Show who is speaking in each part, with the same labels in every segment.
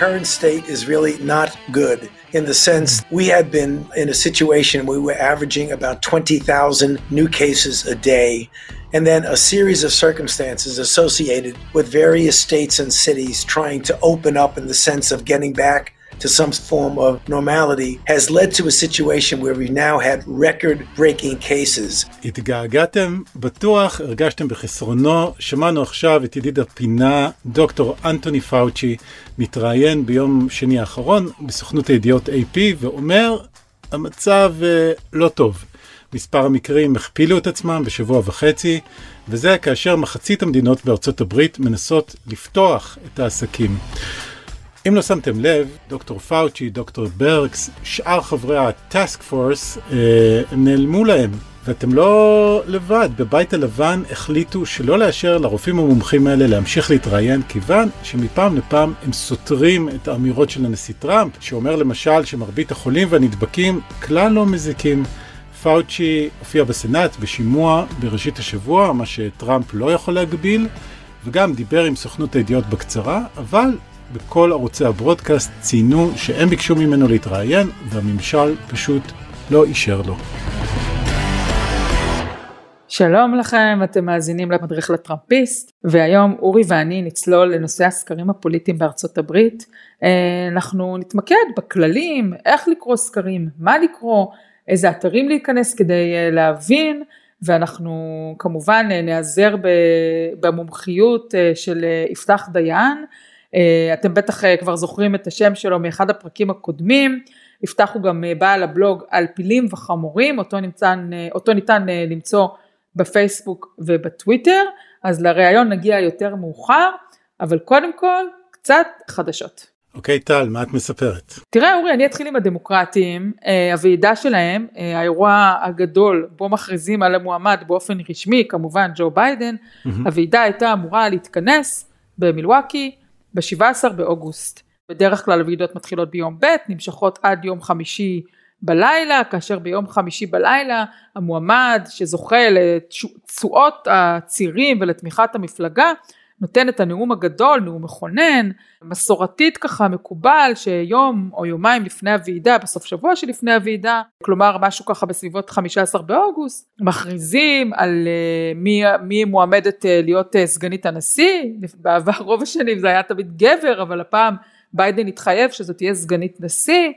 Speaker 1: current state is really not good in the sense we had been in a situation we were averaging about 20,000 new cases a day and then a series of circumstances associated with various states and cities trying to open up in the sense of getting back to some form of normality has led to a situation where we now had record breaking cases.
Speaker 2: התגעגעתם, בטוח הרגשתם בחסרונו. שמענו עכשיו את ידיד הפינה, דוקטור אנטוני פאוצ'י, מתראיין ביום שני האחרון בסוכנות הידיעות AP ואומר, המצב uh, לא טוב. מספר המקרים הכפילו את עצמם בשבוע וחצי, וזה כאשר מחצית המדינות בארצות הברית מנסות לפתוח את העסקים. אם לא שמתם לב, דוקטור פאוצ'י, דוקטור ברקס, שאר חברי הטאסק פורס, אה, נעלמו להם. ואתם לא לבד, בבית הלבן החליטו שלא לאשר לרופאים המומחים האלה להמשיך להתראיין, כיוון שמפעם לפעם הם סותרים את האמירות של הנשיא טראמפ, שאומר למשל שמרבית החולים והנדבקים כלל לא מזיקים. פאוצ'י הופיע בסנאט בשימוע בראשית השבוע, מה שטראמפ לא יכול להגביל, וגם דיבר עם סוכנות הידיעות בקצרה, אבל בכל ערוצי הברודקאסט ציינו שהם ביקשו ממנו להתראיין, והממשל פשוט לא אישר לו.
Speaker 3: שלום לכם, אתם מאזינים למדריך לטראמפיסט, והיום אורי ואני נצלול לנושא הסקרים הפוליטיים בארצות הברית. אה, אנחנו נתמקד בכללים, איך לקרוא סקרים, מה לקרוא, איזה אתרים להיכנס כדי אה, להבין, ואנחנו כמובן אה, נעזר במומחיות של יפתח דיין. אה, אתם בטח אה, כבר זוכרים את השם שלו מאחד הפרקים הקודמים, יפתח הוא גם אה, בעל הבלוג על פילים וחמורים, אותו, ניתן, אותו ניתן למצוא בפייסבוק ובטוויטר, אז לראיון נגיע יותר מאוחר, אבל קודם כל קצת חדשות.
Speaker 2: אוקיי okay, טל, מה את מספרת?
Speaker 3: תראה אורי, אני אתחיל עם הדמוקרטים, הוועידה שלהם, האירוע הגדול בו מכריזים על המועמד באופן רשמי, כמובן ג'ו ביידן, mm-hmm. הוועידה הייתה אמורה להתכנס במילווקי, ב-17 באוגוסט. בדרך כלל הוועידות מתחילות ביום ב', נמשכות עד יום חמישי בלילה, כאשר ביום חמישי בלילה המועמד שזוכה לתשואות הצירים ולתמיכת המפלגה נותן את הנאום הגדול, נאום מכונן, מסורתית ככה מקובל שיום או יומיים לפני הוועידה, בסוף שבוע שלפני הוועידה, כלומר משהו ככה בסביבות 15 באוגוסט, מכריזים על uh, מי, מי מועמדת uh, להיות uh, סגנית הנשיא, בעבר רוב השנים זה היה תמיד גבר, אבל הפעם ביידן התחייב שזאת תהיה סגנית נשיא.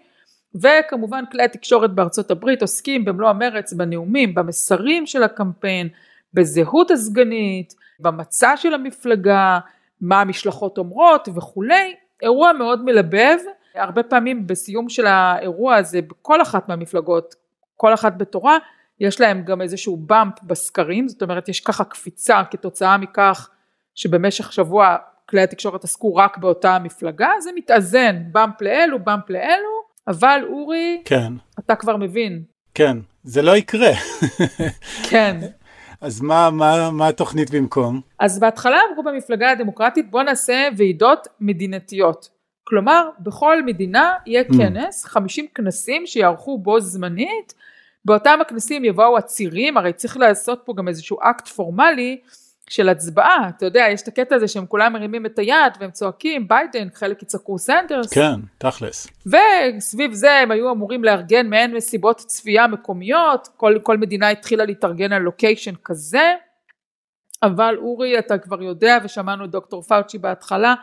Speaker 3: וכמובן כלי התקשורת בארצות הברית עוסקים במלוא המרץ בנאומים, במסרים של הקמפיין, בזהות הסגנית, במצע של המפלגה, מה המשלחות אומרות וכולי, אירוע מאוד מלבב, הרבה פעמים בסיום של האירוע הזה בכל אחת מהמפלגות, כל אחת בתורה, יש להם גם איזשהו באמפ בסקרים, זאת אומרת יש ככה קפיצה כתוצאה מכך שבמשך שבוע כלי התקשורת עסקו רק באותה המפלגה, זה מתאזן באמפ לאלו, באמפ לאלו, אבל אורי,
Speaker 2: כן.
Speaker 3: אתה כבר מבין.
Speaker 2: כן, זה לא יקרה.
Speaker 3: כן.
Speaker 2: אז מה, מה, מה התוכנית במקום?
Speaker 3: אז בהתחלה אמרו במפלגה הדמוקרטית בוא נעשה ועידות מדינתיות. כלומר בכל מדינה יהיה אמ. כנס, 50 כנסים שיערכו בו זמנית, באותם הכנסים יבואו צירים, הרי צריך לעשות פה גם איזשהו אקט פורמלי של הצבעה, אתה יודע, יש את הקטע הזה שהם כולם מרימים את היד והם צועקים ביידן, חלק יצעקו סנדרס.
Speaker 2: כן, תכלס.
Speaker 3: וסביב זה הם היו אמורים לארגן מעין מסיבות צפייה מקומיות, כל, כל מדינה התחילה להתארגן על לוקיישן כזה, אבל אורי אתה כבר יודע ושמענו את דוקטור פאוצ'י בהתחלה,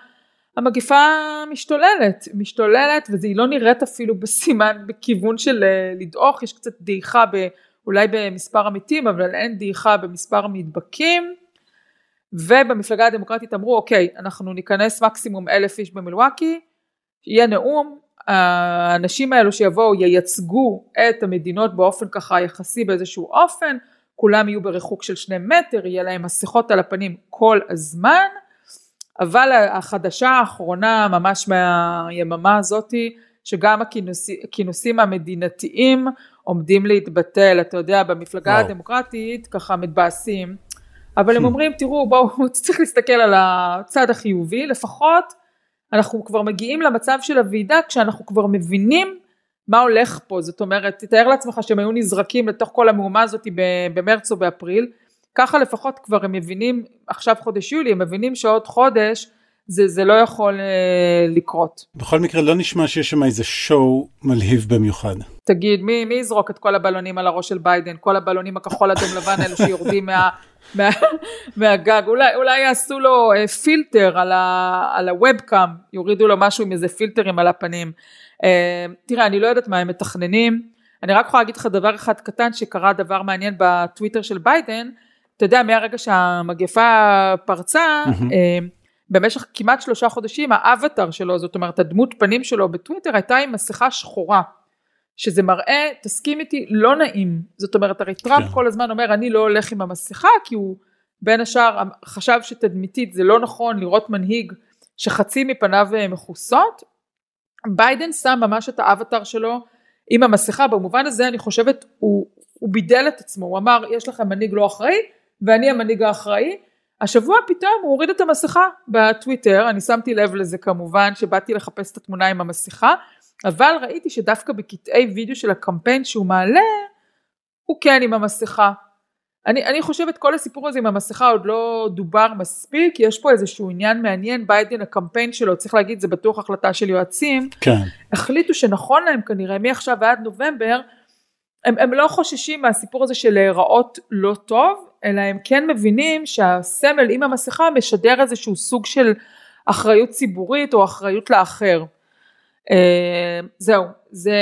Speaker 3: המגפה משתוללת, משתוללת והיא לא נראית אפילו בסימן בכיוון של אה, לדעוך, יש קצת דעיכה ב... אולי במספר המתים אבל אין דעיכה במספר המדבקים ובמפלגה הדמוקרטית אמרו אוקיי אנחנו ניכנס מקסימום אלף איש במילואקי, יהיה נאום, האנשים האלו שיבואו ייצגו את המדינות באופן ככה יחסי באיזשהו אופן, כולם יהיו בריחוק של שני מטר, יהיה להם מסכות על הפנים כל הזמן, אבל החדשה האחרונה ממש מהיממה הזאתי, שגם הכינוסים, הכינוסים המדינתיים עומדים להתבטל, אתה יודע במפלגה וואו. הדמוקרטית ככה מתבאסים אבל הם אומרים תראו בואו צריך להסתכל על הצד החיובי. לפחות אנחנו כבר מגיעים למצב של הוועידה כשאנחנו כבר מבינים מה הולך פה. זאת אומרת תתאר לעצמך שהם היו נזרקים לתוך כל המהומה הזאת במרץ או באפריל. ככה לפחות כבר הם מבינים עכשיו חודש יולי הם מבינים שעוד חודש זה, זה לא יכול אה, לקרות.
Speaker 2: בכל מקרה לא נשמע שיש שם איזה show מלהיב במיוחד.
Speaker 3: תגיד, מי, מי יזרוק את כל הבלונים על הראש של ביידן? כל הבלונים הכחול אדום לבן האלו שיורדים מה, מה, מהגג. אולי, אולי יעשו לו אה, פילטר על, ה, על ה webcam, יורידו לו משהו עם איזה פילטרים על הפנים. אה, תראה, אני לא יודעת מה הם מתכננים. אני רק יכולה להגיד לך דבר אחד קטן שקרה דבר מעניין בטוויטר של ביידן. אתה יודע, מהרגע שהמגפה פרצה, mm-hmm. במשך כמעט שלושה חודשים האבטר שלו, זאת אומרת הדמות פנים שלו בטוויטר הייתה עם מסכה שחורה. שזה מראה, תסכים איתי, לא נעים. זאת אומרת, הרי טראמפ כן. כל הזמן אומר, אני לא הולך עם המסכה, כי הוא בין השאר חשב שתדמיתית זה לא נכון לראות מנהיג שחצי מפניו אה, מכוסות. ביידן שם ממש את האווטאר שלו עם המסכה, במובן הזה אני חושבת, הוא, הוא בידל את עצמו, הוא אמר, יש לכם מנהיג לא אחראי, ואני המנהיג האחראי, השבוע פתאום הוא הוריד את המסכה בטוויטר, אני שמתי לב לזה כמובן שבאתי לחפש את התמונה עם המסכה, אבל ראיתי שדווקא בקטעי וידאו של הקמפיין שהוא מעלה, הוא כן עם המסכה. אני, אני חושבת כל הסיפור הזה עם המסכה עוד לא דובר מספיק, יש פה איזשהו עניין מעניין, ביידן הקמפיין שלו, צריך להגיד זה בטוח החלטה של יועצים,
Speaker 2: כן.
Speaker 3: החליטו שנכון להם כנראה מעכשיו ועד נובמבר, הם, הם לא חוששים מהסיפור הזה של להיראות לא טוב, אלא הם כן מבינים שהסמל עם המסכה משדר איזשהו סוג של אחריות ציבורית או אחריות לאחר. אה, זהו, זה,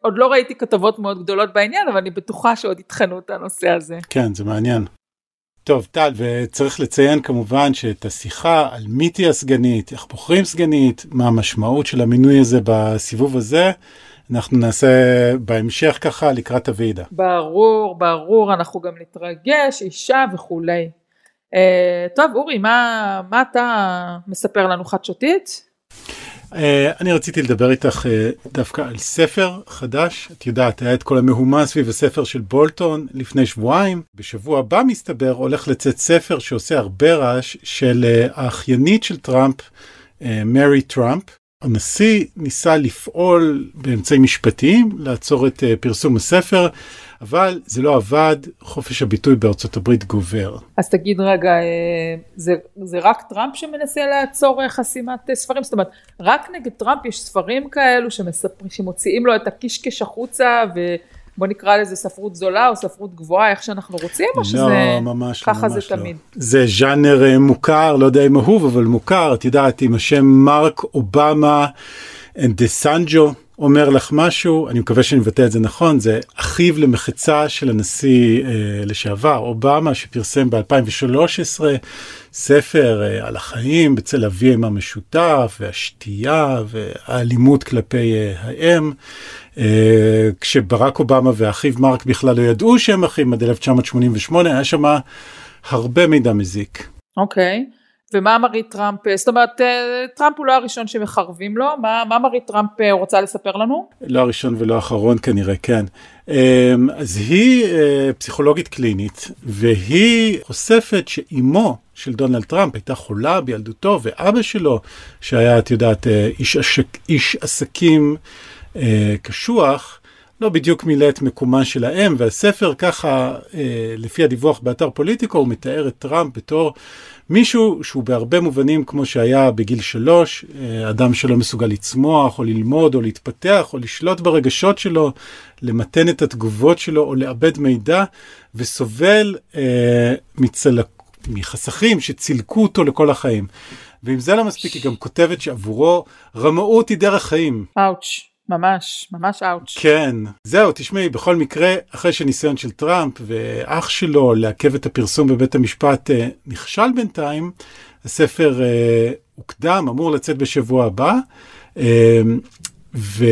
Speaker 3: עוד לא ראיתי כתבות מאוד גדולות בעניין, אבל אני בטוחה שעוד יטחנו את הנושא הזה.
Speaker 2: כן, זה מעניין. טוב, טל, וצריך לציין כמובן שאת השיחה על מי תהיה הסגנית, איך בוחרים סגנית, מה המשמעות של המינוי הזה בסיבוב הזה, אנחנו נעשה בהמשך ככה לקראת הוועידה.
Speaker 3: ברור, ברור, אנחנו גם נתרגש, אישה וכולי. Uh, טוב, אורי, מה, מה אתה מספר לנו חדשותית?
Speaker 2: Uh, אני רציתי לדבר איתך uh, דווקא על ספר חדש. את יודעת, היה את כל המהומה סביב הספר של בולטון לפני שבועיים. בשבוע הבא מסתבר הולך לצאת ספר שעושה הרבה רעש של uh, האחיינית של טראמפ, מרי uh, טראמפ. הנשיא ניסה לפעול באמצעים משפטיים, לעצור את uh, פרסום הספר, אבל זה לא עבד, חופש הביטוי בארצות הברית גובר.
Speaker 3: אז תגיד רגע, אה, זה, זה רק טראמפ שמנסה לעצור אה, חסימת ספרים? זאת אומרת, רק נגד טראמפ יש ספרים כאלו שמספרים, שמוציאים לו את הקישקש החוצה ו... בוא נקרא לזה ספרות זולה או ספרות גבוהה, איך שאנחנו רוצים, או לא, שזה...
Speaker 2: ממש
Speaker 3: לא, ככה
Speaker 2: ממש
Speaker 3: זה לא. תמיד?
Speaker 2: זה ז'אנר אה, מוכר, לא יודע אם אהוב, אבל מוכר, את יודעת, עם השם מרק אובמה דה סנג'ו. אומר לך משהו, אני מקווה שאני מבטא את זה נכון, זה אחיו למחצה של הנשיא אה, לשעבר, אובמה, שפרסם ב-2013 ספר אה, על החיים בצל אביהם המשותף, והשתייה, והאלימות כלפי אה, האם. אה, כשברק אובמה ואחיו מרק בכלל לא ידעו שהם אחים עד 1988, היה שם הרבה מידע מזיק.
Speaker 3: אוקיי. Okay. ומה מרי טראמפ, זאת אומרת אה, טראמפ הוא לא הראשון שמחרבים לו, מה, מה מרי טראמפ אה, רוצה לספר לנו?
Speaker 2: לא הראשון ולא האחרון כנראה, כן. אמ, אז היא פסיכולוגית קלינית, והיא חושפת שאימו של דונלד טראמפ הייתה חולה בילדותו, ואבא שלו, שהיה, את יודעת, איש, עשק, איש עסקים אה, קשוח, לא בדיוק מילא את מקומה של האם, והספר ככה, אה, לפי הדיווח באתר פוליטיקו, הוא מתאר את טראמפ בתור מישהו שהוא בהרבה מובנים כמו שהיה בגיל שלוש, אה, אדם שלא מסוגל לצמוח, או ללמוד, או להתפתח, או לשלוט ברגשות שלו, למתן את התגובות שלו, או לאבד מידע, וסובל אה, מצלק... מחסכים שצילקו אותו לכל החיים. ואם זה לא מספיק, היא גם כותבת שעבורו רמאות היא דרך חיים.
Speaker 3: אאוץ'. ממש, ממש אאוץ'.
Speaker 2: כן, זהו, תשמעי, בכל מקרה, אחרי שניסיון של טראמפ ואח שלו לעכב את הפרסום בבית המשפט אה, נכשל בינתיים, הספר אה, הוקדם, אמור לצאת בשבוע הבא, אה, ו...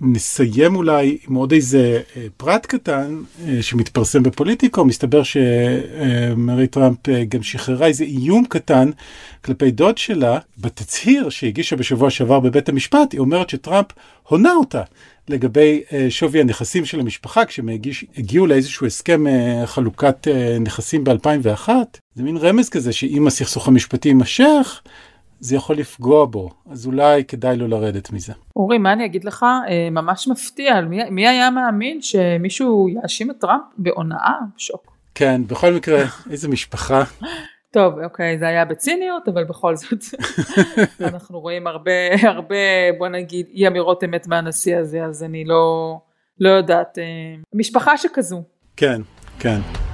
Speaker 2: נסיים אולי עם עוד איזה אה, פרט קטן אה, שמתפרסם בפוליטיקו, מסתבר שמרי טראמפ אה, גם שחררה איזה איום קטן כלפי דוד שלה בתצהיר שהגישה בשבוע שעבר בבית המשפט, היא אומרת שטראמפ הונה אותה לגבי שווי הנכסים של המשפחה כשהם הגיעו לאיזשהו הסכם חלוקת נכסים ב-2001. זה מין רמז כזה שאם הסכסוך המשפטי יימשך, זה יכול לפגוע בו, אז אולי כדאי לו לרדת מזה.
Speaker 3: אורי, מה אני אגיד לך? אה, ממש מפתיע, מי, מי היה מאמין שמישהו יאשים את טראמפ בהונאה? שוק.
Speaker 2: כן, בכל מקרה, איזה משפחה.
Speaker 3: טוב, אוקיי, זה היה בציניות, אבל בכל זאת, אנחנו רואים הרבה, הרבה, בוא נגיד, אי אמירות אמת מהנשיא הזה, אז אני לא, לא יודעת, אה, משפחה שכזו.
Speaker 2: כן, כן.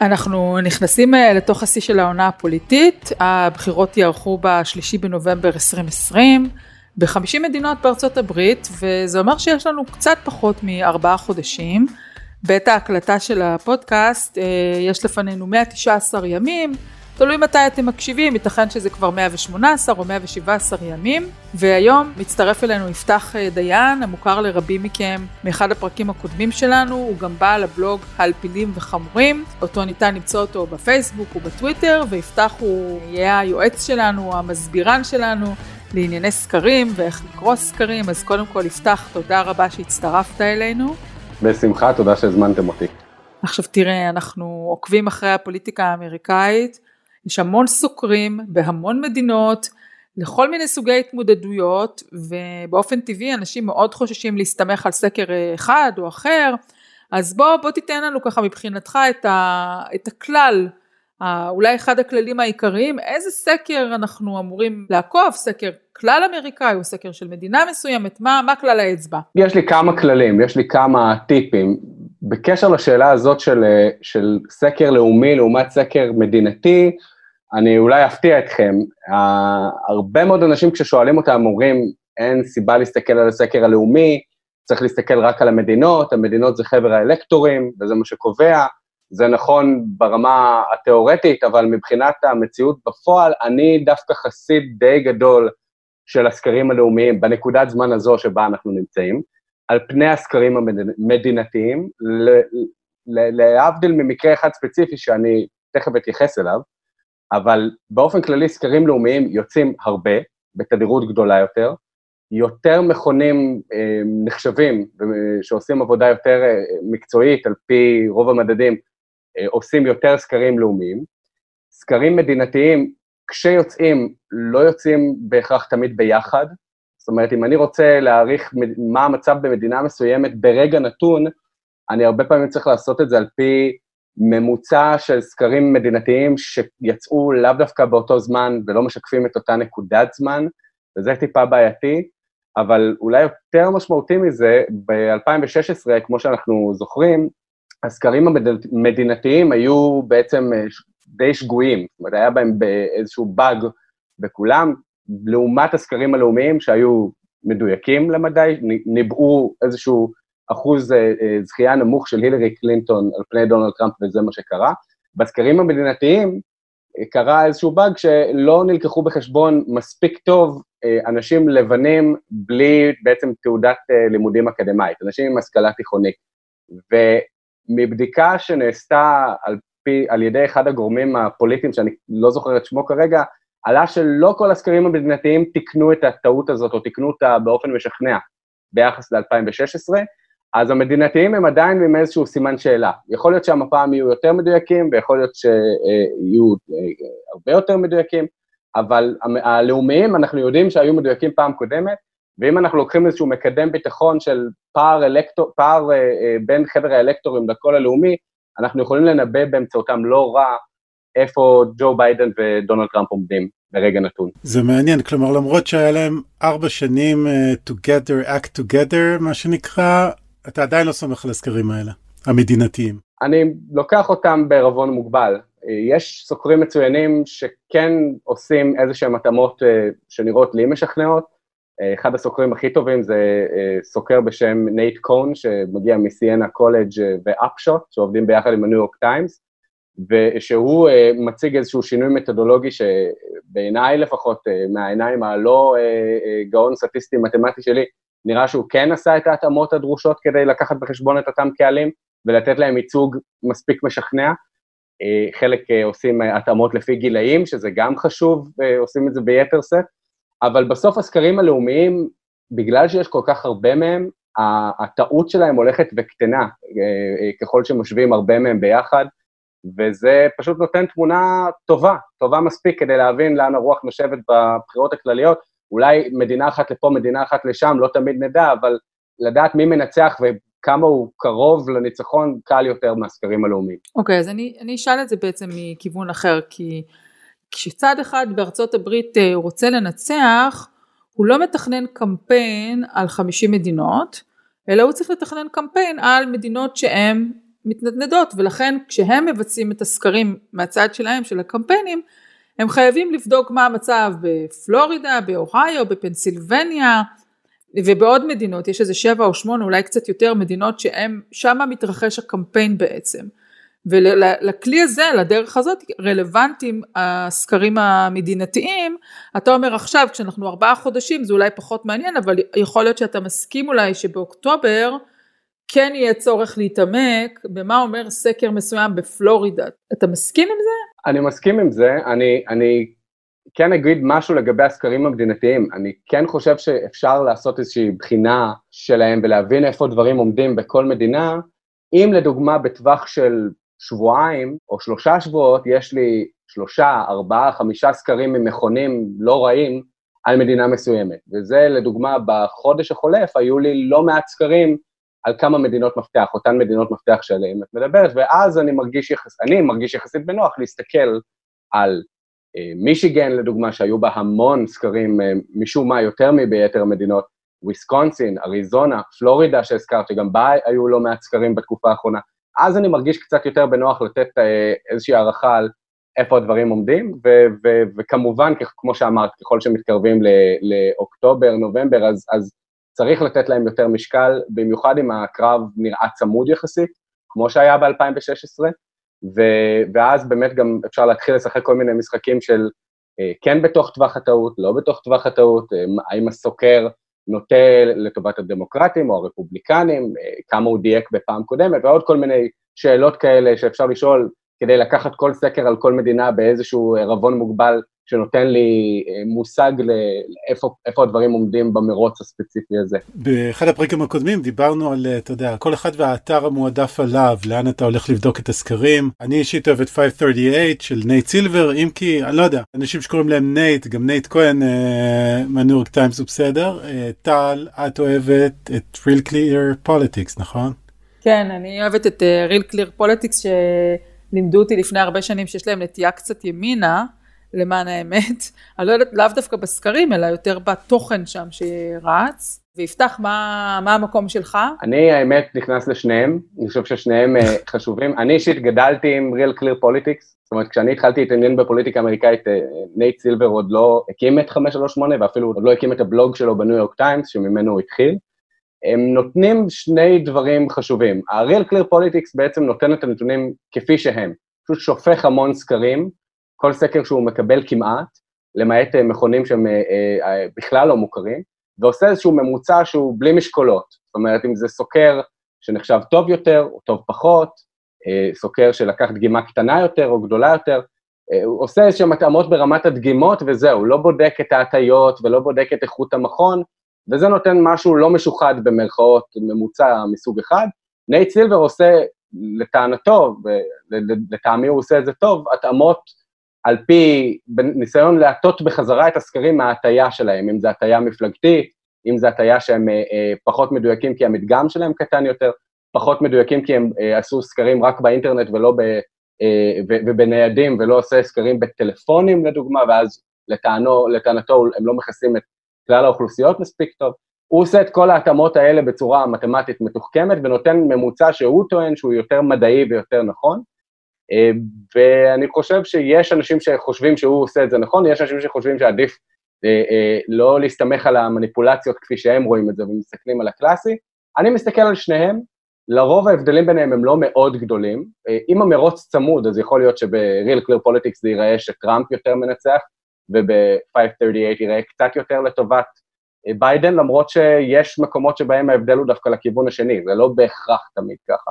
Speaker 3: אנחנו נכנסים אה, לתוך השיא של העונה הפוליטית, הבחירות ייערכו בשלישי בנובמבר 2020 ב-50 מדינות בארצות הברית, וזה אומר שיש לנו קצת פחות מארבעה חודשים. בעת ההקלטה של הפודקאסט אה, יש לפנינו 119 ימים, תלוי מתי אתם מקשיבים, ייתכן שזה כבר 118 או 117 ימים, והיום מצטרף אלינו יפתח אה, דיין, המוכר לרבים מכם מאחד הפרקים הקודמים שלנו, הוא גם בעל הבלוג הלפילים וחמורים, אותו ניתן למצוא אותו בפייסבוק ובטוויטר, ויפתח הוא יהיה היועץ שלנו, המסבירן שלנו. לענייני סקרים ואיך לקרוא סקרים, אז קודם כל יפתח, תודה רבה שהצטרפת אלינו.
Speaker 4: בשמחה, תודה שהזמנתם אותי.
Speaker 3: עכשיו תראה, אנחנו עוקבים אחרי הפוליטיקה האמריקאית, יש המון סוקרים בהמון מדינות, לכל מיני סוגי התמודדויות, ובאופן טבעי אנשים מאוד חוששים להסתמך על סקר אחד או אחר, אז בוא, בוא תיתן לנו ככה מבחינתך את, ה, את הכלל, אולי אחד הכללים העיקריים, איזה סקר אנחנו אמורים לעקוב, סקר כלל אמריקאי או סקר של מדינה מסוימת, מה, מה כלל האצבע?
Speaker 4: יש לי כמה כללים, יש לי כמה טיפים. בקשר לשאלה הזאת של, של סקר לאומי לעומת סקר מדינתי, אני אולי אפתיע אתכם, הרבה מאוד אנשים כששואלים אותם אומרים, אין סיבה להסתכל על הסקר הלאומי, צריך להסתכל רק על המדינות, המדינות זה חבר האלקטורים, וזה מה שקובע. זה נכון ברמה התיאורטית, אבל מבחינת המציאות בפועל, אני דווקא חסיד די גדול של הסקרים הלאומיים בנקודת זמן הזו שבה אנחנו נמצאים, על פני הסקרים המדינתיים, להבדיל ממקרה אחד ספציפי שאני תכף אתייחס אליו, אבל באופן כללי סקרים לאומיים יוצאים הרבה, בתדירות גדולה יותר, יותר מכונים אה, נחשבים שעושים עבודה יותר אה, מקצועית על פי רוב המדדים, אה, עושים יותר סקרים לאומיים. סקרים מדינתיים, כשיוצאים, לא יוצאים בהכרח תמיד ביחד. זאת אומרת, אם אני רוצה להעריך מה המצב במדינה מסוימת ברגע נתון, אני הרבה פעמים צריך לעשות את זה על פי ממוצע של סקרים מדינתיים שיצאו לאו דווקא באותו זמן ולא משקפים את אותה נקודת זמן, וזה טיפה בעייתי, אבל אולי יותר משמעותי מזה, ב-2016, כמו שאנחנו זוכרים, הסקרים המדינתיים היו בעצם אה, די שגויים, זאת אומרת, היה בהם איזשהו באג בכולם, לעומת הסקרים הלאומיים שהיו מדויקים למדי, ניבאו איזשהו אחוז אה, אה, זכייה נמוך של הילרי קלינטון על פני דונלד טראמפ, וזה מה שקרה. בסקרים המדינתיים קרה איזשהו באג שלא נלקחו בחשבון מספיק טוב אנשים לבנים בלי בעצם תעודת לימודים אקדמית, אנשים עם השכלה תיכונית. מבדיקה שנעשתה על, פי, על ידי אחד הגורמים הפוליטיים, שאני לא זוכר את שמו כרגע, עלה שלא כל הסקרים המדינתיים תיקנו את הטעות הזאת, או תיקנו אותה באופן משכנע ביחס ל-2016, אז המדינתיים הם עדיין עם איזשהו סימן שאלה. יכול להיות שהם הפעם יהיו יותר מדויקים, ויכול להיות שיהיו אה, הרבה יותר מדויקים, אבל הלאומיים, אנחנו יודעים שהיו מדויקים פעם קודמת, ואם אנחנו לוקחים איזשהו מקדם ביטחון של פער, אלקטור, פער אה, אה, בין חבר האלקטורים לקול הלאומי, אנחנו יכולים לנבא באמצעותם לא רע איפה ג'ו ביידן ודונלד טראמפ עומדים ברגע נתון.
Speaker 2: זה מעניין, כלומר למרות שהיה להם ארבע שנים uh, to get their act together, מה שנקרא, אתה עדיין לא סומך על הסקרים האלה, המדינתיים.
Speaker 4: אני לוקח אותם בערבון מוגבל. יש סוקרים מצוינים שכן עושים איזה שהם התאמות uh, שנראות לי משכנעות, אחד הסוקרים הכי טובים זה אה, סוקר בשם נייט קון, שמגיע מסיאנה קולג' אה, ו Upshot, שעובדים ביחד עם הניו יורק טיימס, ושהוא אה, מציג איזשהו שינוי מתודולוגי שבעיניי לפחות, מהעיניים הלא גאון סטטיסטי מתמטי שלי, נראה שהוא כן עשה את ההתאמות הדרושות כדי לקחת בחשבון את אותם קהלים ולתת להם ייצוג מספיק משכנע. חלק עושים התאמות לפי גילאים, שזה גם חשוב, עושים את זה ביתר סט. אבל בסוף הסקרים הלאומיים, בגלל שיש כל כך הרבה מהם, הטעות שלהם הולכת וקטנה אה, אה, ככל שמשווים הרבה מהם ביחד, וזה פשוט נותן תמונה טובה, טובה מספיק כדי להבין לאן הרוח נושבת בבחירות הכלליות. אולי מדינה אחת לפה, מדינה אחת לשם, לא תמיד נדע, אבל לדעת מי מנצח כמה הוא קרוב לניצחון קל יותר מהסקרים הלאומיים.
Speaker 3: אוקיי, okay, אז אני, אני אשאל את זה בעצם מכיוון אחר, כי כשצד אחד בארצות הברית אה, רוצה לנצח, הוא לא מתכנן קמפיין על 50 מדינות, אלא הוא צריך לתכנן קמפיין על מדינות שהן מתנדנדות, ולכן כשהם מבצעים את הסקרים מהצד שלהם, של הקמפיינים, הם חייבים לבדוק מה המצב בפלורידה, באוהיו, בפנסילבניה ובעוד מדינות, יש איזה שבע או שמונה, אולי קצת יותר מדינות שהם, שם מתרחש הקמפיין בעצם. ולכלי הזה, לדרך הזאת, רלוונטיים הסקרים המדינתיים. אתה אומר עכשיו, כשאנחנו ארבעה חודשים, זה אולי פחות מעניין, אבל יכול להיות שאתה מסכים אולי שבאוקטובר כן יהיה צורך להתעמק במה אומר סקר מסוים בפלורידה. אתה מסכים עם זה?
Speaker 4: אני מסכים עם זה, אני, אני כן אגיד משהו לגבי הסקרים המדינתיים. אני כן חושב שאפשר לעשות איזושהי בחינה שלהם ולהבין איפה דברים עומדים בכל מדינה, אם לדוגמה בטווח של שבועיים או שלושה שבועות יש לי שלושה, ארבעה, חמישה סקרים ממכונים לא רעים על מדינה מסוימת. וזה לדוגמה בחודש החולף היו לי לא מעט סקרים על כמה מדינות מפתח, אותן מדינות מפתח שעליהן את מדברת, ואז אני מרגיש, יחס, אני מרגיש יחסית בנוח להסתכל על אה, מישיגן לדוגמה, שהיו בה המון סקרים אה, משום מה יותר מביתר המדינות, וויסקונסין, אריזונה, פלורידה שהזכרת, שגם בה היו לא מעט סקרים בתקופה האחרונה, אז אני מרגיש קצת יותר בנוח לתת אה, איזושהי הערכה על איפה הדברים עומדים, ו- ו- וכמובן, כמו שאמרת, ככל שמתקרבים לאוקטובר, נובמבר, אז, אז צריך לתת להם יותר משקל, במיוחד אם הקרב נראה צמוד יחסית, כמו שהיה ב-2016, ו- ואז באמת גם אפשר להתחיל לשחק כל מיני משחקים של אה, כן בתוך טווח הטעות, לא בתוך טווח הטעות, אה, האם הסוקר נוטה לטובת הדמוקרטים או הרפובליקנים, אה, כמה הוא דייק בפעם קודמת, ועוד כל מיני שאלות כאלה שאפשר לשאול כדי לקחת כל סקר על כל מדינה באיזשהו ערבון מוגבל שנותן לי אה, מושג לאיפה הדברים עומדים במרוץ הספציפי הזה.
Speaker 2: באחד הפרקים הקודמים דיברנו על, אתה יודע, כל אחד והאתר המועדף עליו, לאן אתה הולך לבדוק את הסקרים. אני אישית אוהב את 538 של נייט סילבר, אם כי, אני לא יודע, אנשים שקוראים להם נייט, גם נייט כהן אה, מהניו יורק טיימס הוא בסדר. אה, טל, את אוהבת את real clear politics, נכון?
Speaker 3: כן, אני אוהבת את uh, real clear politics שלימדו אותי לפני הרבה שנים שיש להם נטייה קצת ימינה. למען האמת, אני לא יודעת, לאו דווקא בסקרים, אלא יותר בתוכן שם שרץ. ויפתח, מה, מה המקום שלך?
Speaker 4: אני, האמת, נכנס לשניהם, אני חושב ששניהם אה, חשובים. אני אישית גדלתי עם real clear politics, זאת אומרת, כשאני התחלתי להתעניין בפוליטיקה האמריקאית, אה, נייט סילבר עוד לא הקים את 538, ואפילו עוד לא הקים את הבלוג שלו בניו יורק טיימס, שממנו הוא התחיל. הם נותנים שני דברים חשובים. ה-real clear politics בעצם נותן את הנתונים כפי שהם, פשוט שופך המון סקרים, כל סקר שהוא מקבל כמעט, למעט אה, מכונים שהם אה, אה, בכלל לא מוכרים, ועושה איזשהו ממוצע שהוא בלי משקולות. זאת אומרת, אם זה סוקר שנחשב טוב יותר או טוב פחות, סוקר שלקח דגימה קטנה יותר או גדולה יותר, הוא עושה איזשהם התאמות ברמת הדגימות וזהו, לא בודק את ההטיות ולא בודק את איכות המכון, וזה נותן משהו לא משוחד במרכאות ממוצע מסוג אחד. נייט סילבר עושה, לטענתו, ולטעמי הוא עושה את זה טוב, התאמות על פי ניסיון להטות בחזרה את הסקרים מההטייה שלהם, אם זה הטייה מפלגתית, אם זה הטייה שהם אה, אה, פחות מדויקים כי המדגם שלהם קטן יותר, פחות מדויקים כי הם אה, עשו סקרים רק באינטרנט ולא ב, אה, ו, ובניידים ולא עושה סקרים בטלפונים לדוגמה, ואז לטענו, לטענתו הם לא מכסים את כלל האוכלוסיות מספיק טוב. הוא עושה את כל ההתאמות האלה בצורה מתמטית מתוחכמת ונותן ממוצע שהוא טוען שהוא יותר מדעי ויותר נכון. אה, ואני חושב שיש אנשים שחושבים שהוא עושה את זה נכון, יש אנשים שחושבים שעדיף אה, אה, לא להסתמך על המניפולציות כפי שהם רואים את זה ומסתכלים על הקלאסי. אני מסתכל על שניהם, לרוב ההבדלים ביניהם הם לא מאוד גדולים. אם המרוץ צמוד, אז יכול להיות שב-real clear politics זה ייראה שטראמפ יותר מנצח, וב-538 ייראה קצת יותר לטובת ביידן, למרות שיש מקומות שבהם ההבדל הוא דווקא לכיוון השני, זה לא בהכרח תמיד ככה.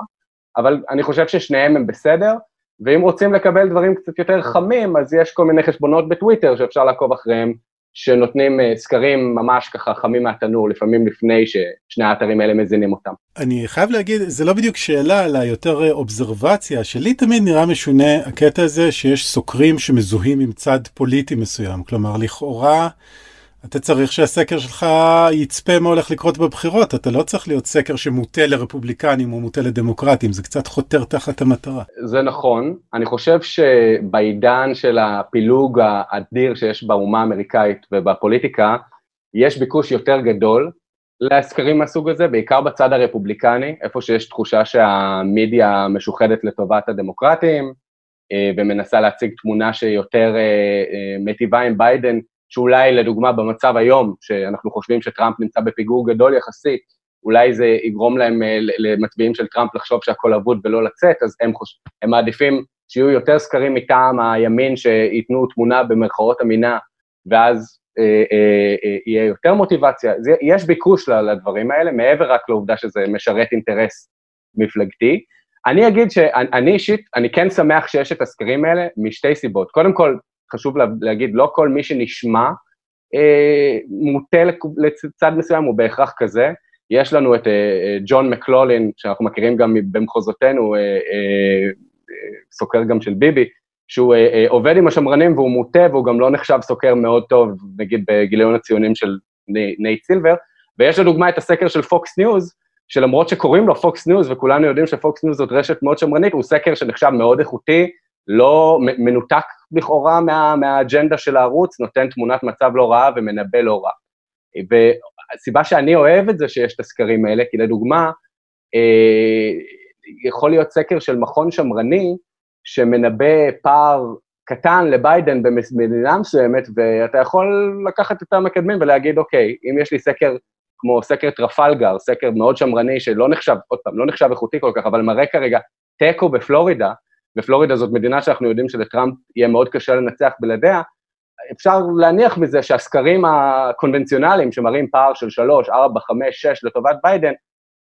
Speaker 4: אבל אני חושב ששניהם הם בסדר, ואם רוצים לקבל דברים קצת יותר חמים, אז יש כל מיני חשבונות בטוויטר שאפשר לעקוב אחריהם, שנותנים אה, סקרים ממש ככה חמים מהתנור, לפעמים לפני ששני האתרים האלה מזינים אותם.
Speaker 2: אני חייב להגיד, זה לא בדיוק שאלה, אלא יותר אה, אובזרבציה, שלי תמיד נראה משונה הקטע הזה שיש סוקרים שמזוהים עם צד פוליטי מסוים. כלומר, לכאורה... אתה צריך שהסקר שלך יצפה מה הולך לקרות בבחירות, אתה לא צריך להיות סקר שמוטה לרפובליקנים או מוטה לדמוקרטים, זה קצת חותר תחת המטרה.
Speaker 4: זה נכון, אני חושב שבעידן של הפילוג האדיר שיש באומה האמריקאית ובפוליטיקה, יש ביקוש יותר גדול לסקרים מהסוג הזה, בעיקר בצד הרפובליקני, איפה שיש תחושה שהמידיה משוחדת לטובת הדמוקרטים, אה, ומנסה להציג תמונה שיותר אה, אה, מטיבה עם ביידן, שאולי לדוגמה במצב היום, שאנחנו חושבים שטראמפ נמצא בפיגור גדול יחסית, אולי זה יגרום להם למצביעים של טראמפ לחשוב שהכל אבוד ולא לצאת, אז הם, חוש... הם מעדיפים שיהיו יותר סקרים מטעם הימין שייתנו תמונה במרכאות אמינה, ואז אה, אה, אה, יהיה יותר מוטיבציה. זה, יש ביקוש לדברים האלה, מעבר רק לעובדה שזה משרת אינטרס מפלגתי. אני אגיד שאני אישית, אני כן שמח שיש את הסקרים האלה משתי סיבות. קודם כל, חשוב להגיד, לא כל מי שנשמע אה, מוטה לצד מסוים הוא בהכרח כזה. יש לנו את אה, אה, ג'ון מקלולין, שאנחנו מכירים גם במחוזותינו, אה, אה, סוקר גם של ביבי, שהוא אה, אה, עובד עם השמרנים והוא מוטה והוא גם לא נחשב סוקר מאוד טוב, נגיד בגיליון הציונים של נייט סילבר, ויש לדוגמה את הסקר של פוקס ניוז, שלמרות שקוראים לו פוקס ניוז וכולנו יודעים שפוקס ניוז זאת רשת מאוד שמרנית, הוא סקר שנחשב מאוד איכותי, לא מנותק לכאורה מה, מהאג'נדה של הערוץ, נותן תמונת מצב לא רעה ומנבא לא רע. והסיבה שאני אוהב את זה שיש את הסקרים האלה, כי לדוגמה, אה, יכול להיות סקר של מכון שמרני, שמנבא פער קטן לביידן במדינה מסוימת, ואתה יכול לקחת את המקדמים ולהגיד, אוקיי, אם יש לי סקר כמו סקר טרפלגר, סקר מאוד שמרני שלא נחשב, עוד פעם, לא נחשב איכותי כל כך, אבל מראה כרגע תיקו בפלורידה, ופלורידה זאת מדינה שאנחנו יודעים שלטראמפ יהיה מאוד קשה לנצח בלעדיה, אפשר להניח מזה שהסקרים הקונבנציונליים שמראים פער של 3, 4, 5, 6 לטובת ביידן,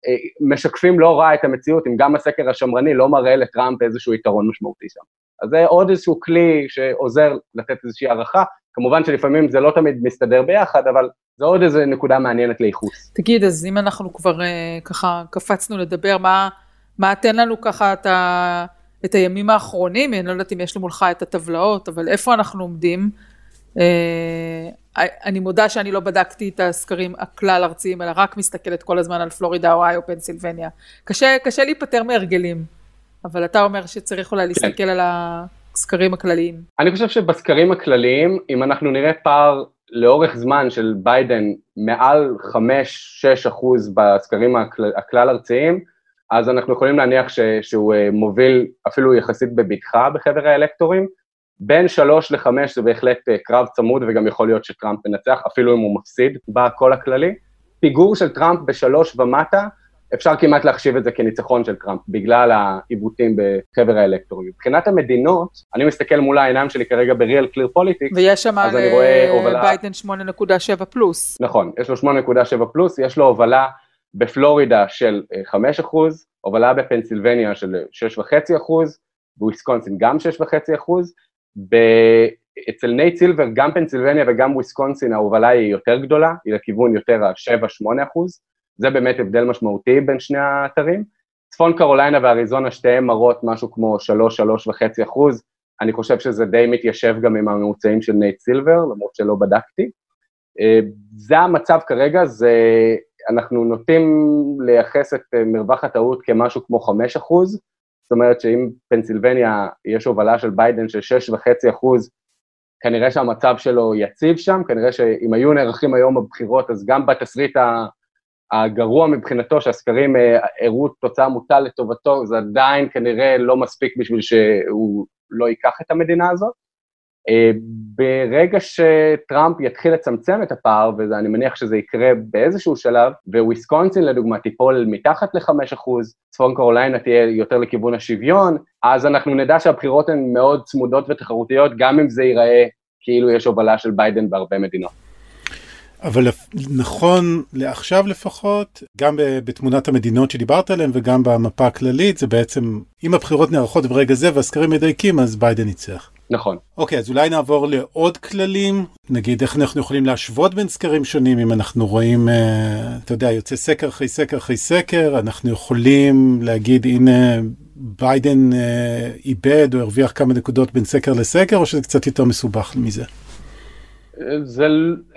Speaker 4: אה, משקפים לא רע את המציאות, אם גם הסקר השמרני לא מראה לטראמפ איזשהו יתרון משמעותי שם. אז זה עוד איזשהו כלי שעוזר לתת איזושהי הערכה, כמובן שלפעמים זה לא תמיד מסתדר ביחד, אבל זה עוד איזו נקודה מעניינת לייחוס.
Speaker 3: תגיד, אז אם אנחנו כבר uh, ככה קפצנו לדבר, מה, מה תן לנו ככה את, ה, את הימים האחרונים, אני לא יודעת אם יש למולך את הטבלאות, אבל איפה אנחנו עומדים? Uh, אני מודה שאני לא בדקתי את הסקרים הכלל ארציים, אלא רק מסתכלת כל הזמן על פלורידה, אוהיו, פנסילבניה. קשה, קשה להיפטר מהרגלים, אבל אתה אומר שצריך אולי להסתכל כן. על הסקרים הכלליים.
Speaker 4: אני חושב שבסקרים הכלליים, אם אנחנו נראה פער לאורך זמן של ביידן מעל 5-6 אחוז בסקרים הכלל, הכלל ארציים, אז אנחנו יכולים להניח ש, שהוא אה, מוביל אפילו יחסית בבטחה בחבר האלקטורים. בין שלוש לחמש זה בהחלט אה, קרב צמוד וגם יכול להיות שטראמפ ינצח, אפילו אם הוא מפסיד בקול הכללי. פיגור של טראמפ בשלוש ומטה, אפשר כמעט להחשיב את זה כניצחון של טראמפ, בגלל העיוותים בחבר האלקטורים. מבחינת המדינות, אני מסתכל מול העיניים שלי כרגע ב-real clear politics,
Speaker 3: ויש שם ביידן 8.7 פלוס.
Speaker 4: נכון, יש לו 8.7 פלוס, יש לו הובלה בפלורידה של 5 אה, אחוז, הובלה בפנסילבניה של 6.5 אחוז, בוויסקונסין גם 6.5 אחוז, אצל נייט סילבר גם פנסילבניה וגם וויסקונסין ההובלה היא יותר גדולה, היא לכיוון יותר ה-7-8 אחוז, זה באמת הבדל משמעותי בין שני האתרים. צפון קרוליינה ואריזונה שתיהן מראות משהו כמו 3-3.5 אחוז, אני חושב שזה די מתיישב גם עם הממוצעים של נייט סילבר, למרות שלא בדקתי. אה, זה המצב כרגע, זה, אנחנו נוטים לייחס את אה, מרווח הטעות כמשהו כמו 5 אחוז, זאת אומרת שאם פנסילבניה יש הובלה של ביידן של 6.5 אחוז, כנראה שהמצב שלו יציב שם, כנראה שאם היו נערכים היום בבחירות, אז גם בתסריט הגרוע מבחינתו, שהסקרים אה, הראו תוצאה מוטה לטובתו, זה עדיין כנראה לא מספיק בשביל שהוא לא ייקח את המדינה הזאת. אה, ברגע שטראמפ יתחיל לצמצם את הפער, ואני מניח שזה יקרה באיזשהו שלב, וויסקונסין לדוגמה תיפול מתחת ל-5%, צפון קרוליינה תהיה יותר לכיוון השוויון, אז אנחנו נדע שהבחירות הן מאוד צמודות ותחרותיות, גם אם זה ייראה כאילו יש הובלה של ביידן בהרבה מדינות.
Speaker 2: אבל נכון לעכשיו לפחות, גם בתמונת המדינות שדיברת עליהן וגם במפה הכללית, זה בעצם, אם הבחירות נערכות ברגע זה והסקרים מדייקים, אז ביידן ניצח.
Speaker 4: נכון.
Speaker 2: אוקיי, אז אולי נעבור לעוד כללים, נגיד איך אנחנו יכולים להשוות בין סקרים שונים, אם אנחנו רואים, אה, אתה יודע, יוצא סקר אחרי סקר אחרי סקר, אנחנו יכולים להגיד, הנה, ביידן אה, איבד או הרוויח כמה נקודות בין סקר לסקר, או שזה קצת יותר מסובך מזה?
Speaker 4: זה,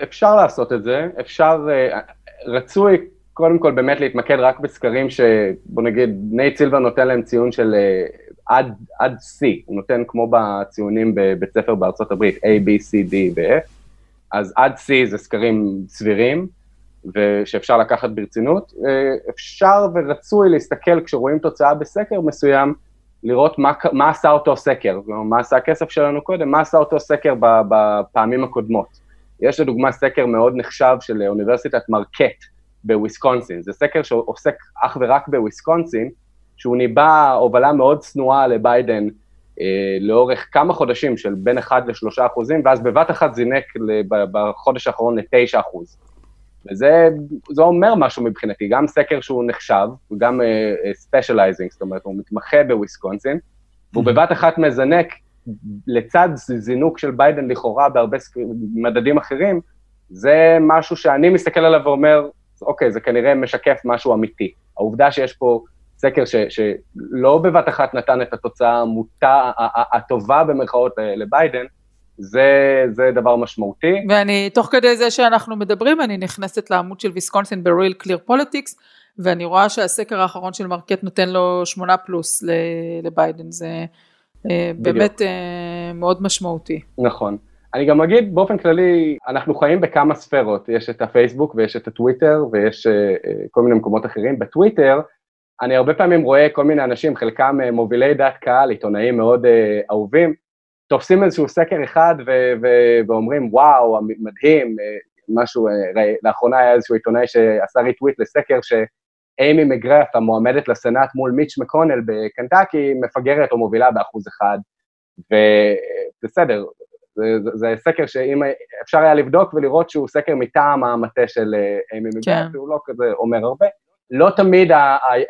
Speaker 4: אפשר לעשות את זה, אפשר, אה, רצוי קודם כל באמת להתמקד רק בסקרים שבוא נגיד נייט סילבר נותן להם ציון של אה, עד, עד C, הוא נותן כמו בציונים בבית ספר בארצות הברית, A, B, C, D ו-F, אז עד C זה סקרים סבירים, ושאפשר לקחת ברצינות. אה, אפשר ורצוי להסתכל כשרואים תוצאה בסקר מסוים, לראות מה, מה עשה אותו סקר, מה עשה הסקר שלו קודם, מה עשה אותו סקר בפעמים הקודמות. יש לדוגמה סקר מאוד נחשב של אוניברסיטת מרקט בוויסקונסין, זה סקר שעוסק אך ורק בוויסקונסין, שהוא ניבא הובלה מאוד צנועה לביידן אה, לאורך כמה חודשים של בין 1 ל-3 אחוזים, ואז בבת אחת זינק בחודש האחרון ל-9 אחוז. וזה אומר משהו מבחינתי, גם סקר שהוא נחשב, וגם specializing, אה, זאת אומרת, הוא מתמחה בוויסקונסין, והוא בבת אחת מזנק לצד זינוק של ביידן לכאורה בהרבה מדדים אחרים, זה משהו שאני מסתכל עליו ואומר, אוקיי, זה כנראה משקף משהו אמיתי. העובדה שיש פה סקר ש, שלא בבת אחת נתן את התוצאה המוטה, הטובה במרכאות לביידן, זה, זה דבר משמעותי.
Speaker 3: ואני, תוך כדי זה שאנחנו מדברים, אני נכנסת לעמוד של ויסקונסין ב-real clear politics, ואני רואה שהסקר האחרון של מרקט נותן לו שמונה פלוס לביידן, זה אה, בדיוק. באמת אה, מאוד משמעותי.
Speaker 4: נכון. אני גם אגיד באופן כללי, אנחנו חיים בכמה ספירות, יש את הפייסבוק ויש את הטוויטר ויש אה, כל מיני מקומות אחרים. בטוויטר, אני הרבה פעמים רואה כל מיני אנשים, חלקם מובילי דעת קהל, עיתונאים מאוד אהובים, תופסים איזשהו סקר אחד ו- ו- ואומרים, וואו, מדהים, אה, משהו, אה, לאחרונה היה איזשהו עיתונאי שעשה ריטוויט לסקר שאימי מגרף, המועמדת לסנאט מול מיץ' מקונל בקנטקי, מפגרת או מובילה באחוז אחד, ובסדר, זה, זה, זה סקר שאם אפשר היה לבדוק ולראות שהוא סקר מטעם המטה של אימי מגרף, כן. הוא לא כזה אומר הרבה. לא תמיד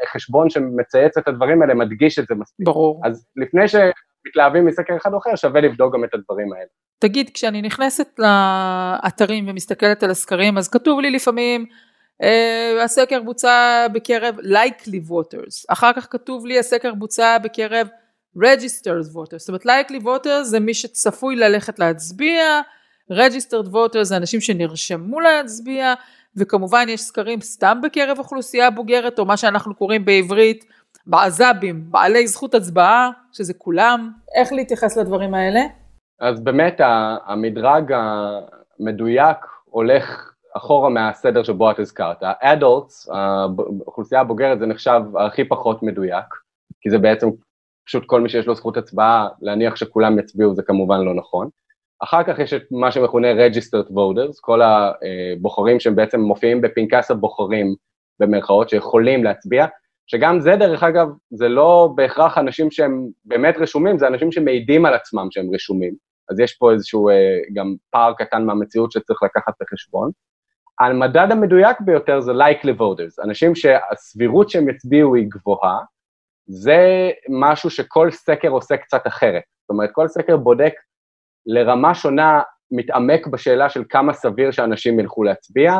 Speaker 4: החשבון שמצייץ את הדברים האלה מדגיש את זה מספיק.
Speaker 3: ברור.
Speaker 4: אז לפני ש... מתלהבים מסקר אחד או אחר, שווה לבדוק גם את הדברים האלה.
Speaker 3: תגיד, כשאני נכנסת לאתרים ומסתכלת על הסקרים, אז כתוב לי לפעמים, uh, הסקר בוצע בקרב likely voters, אחר כך כתוב לי הסקר בוצע בקרב registered voters, זאת אומרת likely voters זה מי שצפוי ללכת להצביע, registered voters זה אנשים שנרשמו להצביע, וכמובן יש סקרים סתם בקרב אוכלוסייה בוגרת, או מה שאנחנו קוראים בעברית בעזבים, בעלי זכות הצבעה, שזה כולם, איך להתייחס לדברים האלה?
Speaker 4: אז באמת המדרג המדויק הולך אחורה מהסדר שבו את הזכרת. האדולטס, האוכלוסייה הבוגרת, זה נחשב הכי פחות מדויק, כי זה בעצם פשוט כל מי שיש לו זכות הצבעה, להניח שכולם יצביעו זה כמובן לא נכון. אחר כך יש את מה שמכונה registered voters, כל הבוחרים שהם בעצם מופיעים בפנקס הבוחרים במרכאות שיכולים להצביע, שגם זה דרך אגב, זה לא בהכרח אנשים שהם באמת רשומים, זה אנשים שמעידים על עצמם שהם רשומים. אז יש פה איזשהו אה, גם פער קטן מהמציאות שצריך לקחת בחשבון. המדד המדויק ביותר זה likely voters, אנשים שהסבירות שהם יצביעו היא גבוהה, זה משהו שכל סקר עושה קצת אחרת. זאת אומרת, כל סקר בודק לרמה שונה, מתעמק בשאלה של כמה סביר שאנשים ילכו להצביע,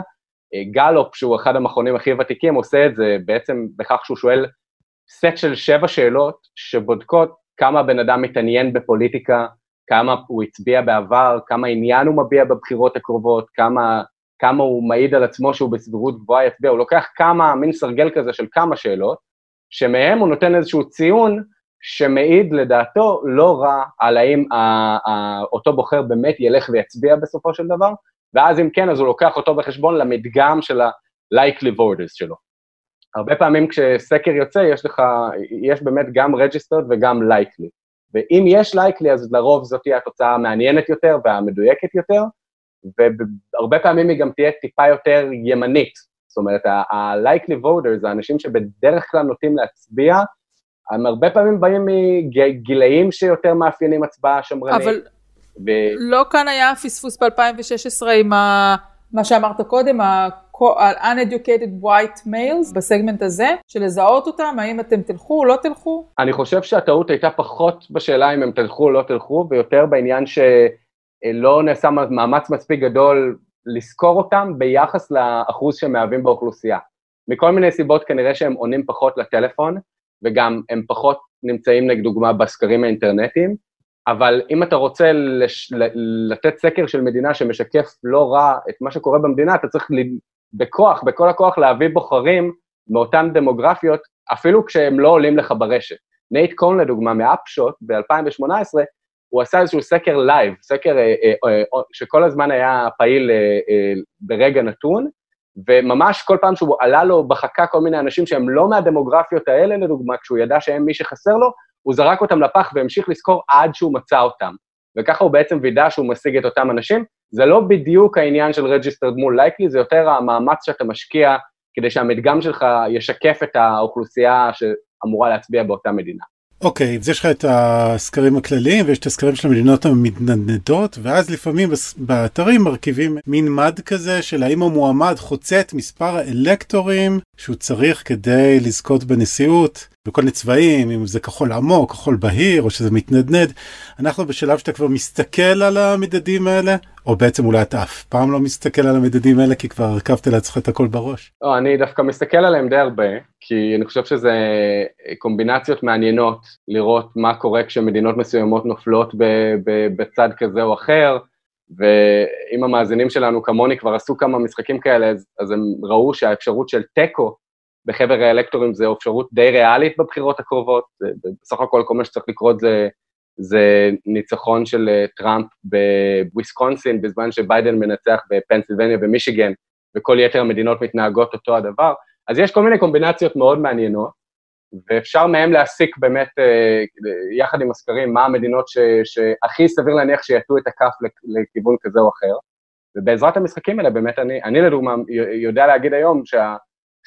Speaker 4: גלופ, שהוא אחד המכונים הכי ותיקים, עושה את זה בעצם בכך שהוא שואל סט של שבע שאלות שבודקות כמה בן אדם מתעניין בפוליטיקה, כמה הוא הצביע בעבר, כמה עניין הוא מביע בבחירות הקרובות, כמה, כמה הוא מעיד על עצמו שהוא בסבירות גבוהה יצביע, הוא לוקח כמה, מין סרגל כזה של כמה שאלות, שמהם הוא נותן איזשהו ציון שמעיד לדעתו לא רע על האם אותו בוחר באמת ילך ויצביע בסופו של דבר, ואז אם כן, אז הוא לוקח אותו בחשבון למדגם של ה-likely voters שלו. הרבה פעמים כשסקר יוצא, יש לך, יש באמת גם registered וגם likely. ואם יש likely, אז לרוב זאת תהיה התוצאה המעניינת יותר והמדויקת יותר, והרבה פעמים היא גם תהיה טיפה יותר ימנית. זאת אומרת, ה-likely voters, האנשים שבדרך כלל נוטים להצביע, הם הרבה פעמים באים מגילאים שיותר מאפיינים הצבעה שמרנית.
Speaker 3: אבל ו... לא כאן היה פספוס ב-2016 עם ה... מה שאמרת קודם, ה-uneducated white males בסגמנט הזה, של לזהות אותם, האם אתם תלכו או לא תלכו?
Speaker 4: אני חושב שהטעות הייתה פחות בשאלה אם הם תלכו או לא תלכו, ויותר בעניין שלא נעשה מאמץ מספיק גדול לזכור אותם ביחס לאחוז שהם מהווים באוכלוסייה. מכל מיני סיבות כנראה שהם עונים פחות לטלפון, וגם הם פחות נמצאים, נגיד דוגמה, בסקרים האינטרנטיים, אבל אם אתה רוצה לש, לתת סקר של מדינה שמשקף לא רע את מה שקורה במדינה, אתה צריך בכוח, בכל הכוח להביא בוחרים מאותן דמוגרפיות, אפילו כשהם לא עולים לך ברשת. נייט קון לדוגמה מה-Upshot ב-2018, הוא עשה איזשהו סקר live, סקר אה, אה, אה, שכל הזמן היה פעיל ברגע נתון, וממש כל פעם שהוא עלה לו בחכה כל מיני אנשים שהם לא מהדמוגרפיות האלה, לדוגמה, כשהוא ידע שהם מי שחסר לו, הוא זרק אותם לפח והמשיך לסקור עד שהוא מצא אותם. וככה הוא בעצם וידא שהוא משיג את אותם אנשים. זה לא בדיוק העניין של registered מול likely, זה יותר המאמץ שאתה משקיע כדי שהמדגם שלך ישקף את האוכלוסייה שאמורה להצביע באותה מדינה.
Speaker 2: אוקיי, okay, אז יש לך את הסקרים הכלליים ויש את הסקרים של המדינות המתנדנדות, ואז לפעמים באתרים מרכיבים מין מד כזה של האם המועמד חוצה את מספר האלקטורים שהוא צריך כדי לזכות בנשיאות. בכל מיני צבעים, אם זה כחול עמוק, כחול בהיר, או שזה מתנדנד. אנחנו בשלב שאתה כבר מסתכל על המדדים האלה, או בעצם אולי אתה אף פעם לא מסתכל על המדדים האלה, כי כבר הרכבת לעצמך את הכל בראש.
Speaker 4: לא, אני דווקא מסתכל עליהם די הרבה, כי אני חושב שזה קומבינציות מעניינות לראות מה קורה כשמדינות מסוימות נופלות בצד כזה או אחר. ואם המאזינים שלנו כמוני כבר עשו כמה משחקים כאלה, אז, אז הם ראו שהאפשרות של תיקו בחבר האלקטורים זה אפשרות די ריאלית בבחירות הקרובות, בסך הכל כל מה שצריך לקרות זה, זה ניצחון של אה, טראמפ בוויסקונסין, בזמן שביידן מנצח בפנסילבניה ומישיגן, וכל יתר המדינות מתנהגות אותו הדבר. אז יש כל מיני קומבינציות מאוד מעניינות, ואפשר מהם להסיק באמת, אה, יחד עם הסקרים, מה המדינות ש, שהכי סביר להניח שיטו את הכף לכיוון כזה או אחר. ובעזרת המשחקים האלה, באמת, אני, אני לדוגמה יודע להגיד היום שה...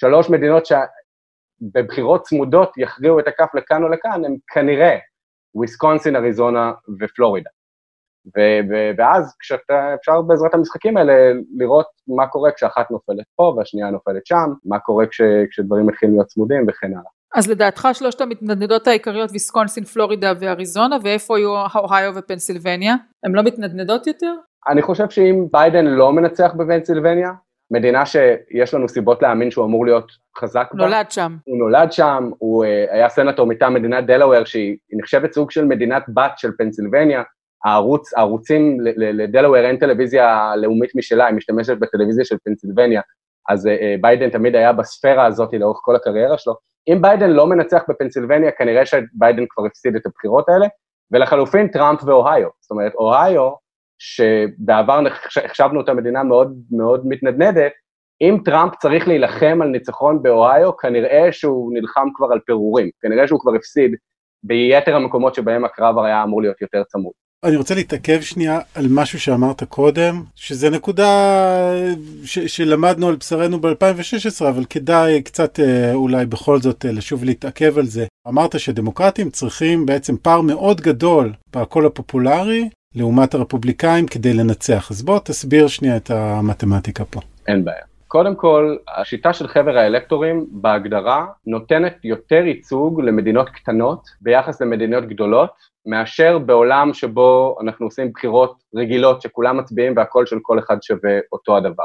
Speaker 4: שלוש מדינות שבבחירות צמודות יכריעו את הכף לכאן או לכאן, הם כנראה וויסקונסין, אריזונה ופלורידה. ו- ואז כשאתה, אפשר בעזרת המשחקים האלה לראות מה קורה כשאחת נופלת פה והשנייה נופלת שם, מה קורה כש- כשדברים מתחילים להיות צמודים וכן הלאה.
Speaker 3: אז לדעתך שלושת המתנדנדות העיקריות ויסקונסין, פלורידה ואריזונה, ואיפה היו אוהיו ופנסילבניה? הן לא מתנדנדות יותר?
Speaker 4: אני חושב שאם ביידן לא מנצח בפנסילבניה, מדינה שיש לנו סיבות להאמין שהוא אמור להיות חזק
Speaker 3: בה. נולד שם.
Speaker 4: הוא נולד שם, הוא אה, היה סנטור מטעם מדינת דלאוור, שהיא נחשבת סוג של מדינת בת של פנסילבניה. הערוץ, הערוצים לדלאוור אין טלוויזיה לאומית משלה, היא משתמשת בטלוויזיה של פנסילבניה, אז אה, ביידן תמיד היה בספירה הזאת לאורך כל הקריירה שלו. אם ביידן לא מנצח בפנסילבניה, כנראה שביידן כבר הפסיד את הבחירות האלה, ולחלופין טראמפ ואוהיו. זאת אומרת, אוהיו שבעבר החשבנו אותה מדינה מאוד מאוד מתנדנדת, אם טראמפ צריך להילחם על ניצחון באוהיו, כנראה שהוא נלחם כבר על פירורים, כנראה שהוא כבר הפסיד ביתר המקומות שבהם הקרב היה אמור להיות יותר צמוד.
Speaker 2: אני רוצה להתעכב שנייה על משהו שאמרת קודם, שזה נקודה ש- שלמדנו על בשרנו ב-2016, אבל כדאי קצת אה, אולי בכל זאת אה, לשוב להתעכב על זה. אמרת שדמוקרטים צריכים בעצם פער מאוד גדול בקול הפופולרי לעומת הרפובליקאים כדי לנצח. אז בוא תסביר שנייה את המתמטיקה פה.
Speaker 4: אין בעיה. קודם כל, השיטה של חבר האלקטורים בהגדרה נותנת יותר ייצוג למדינות קטנות ביחס למדינות גדולות, מאשר בעולם שבו אנחנו עושים בחירות רגילות שכולם מצביעים והקול של כל אחד שווה אותו הדבר.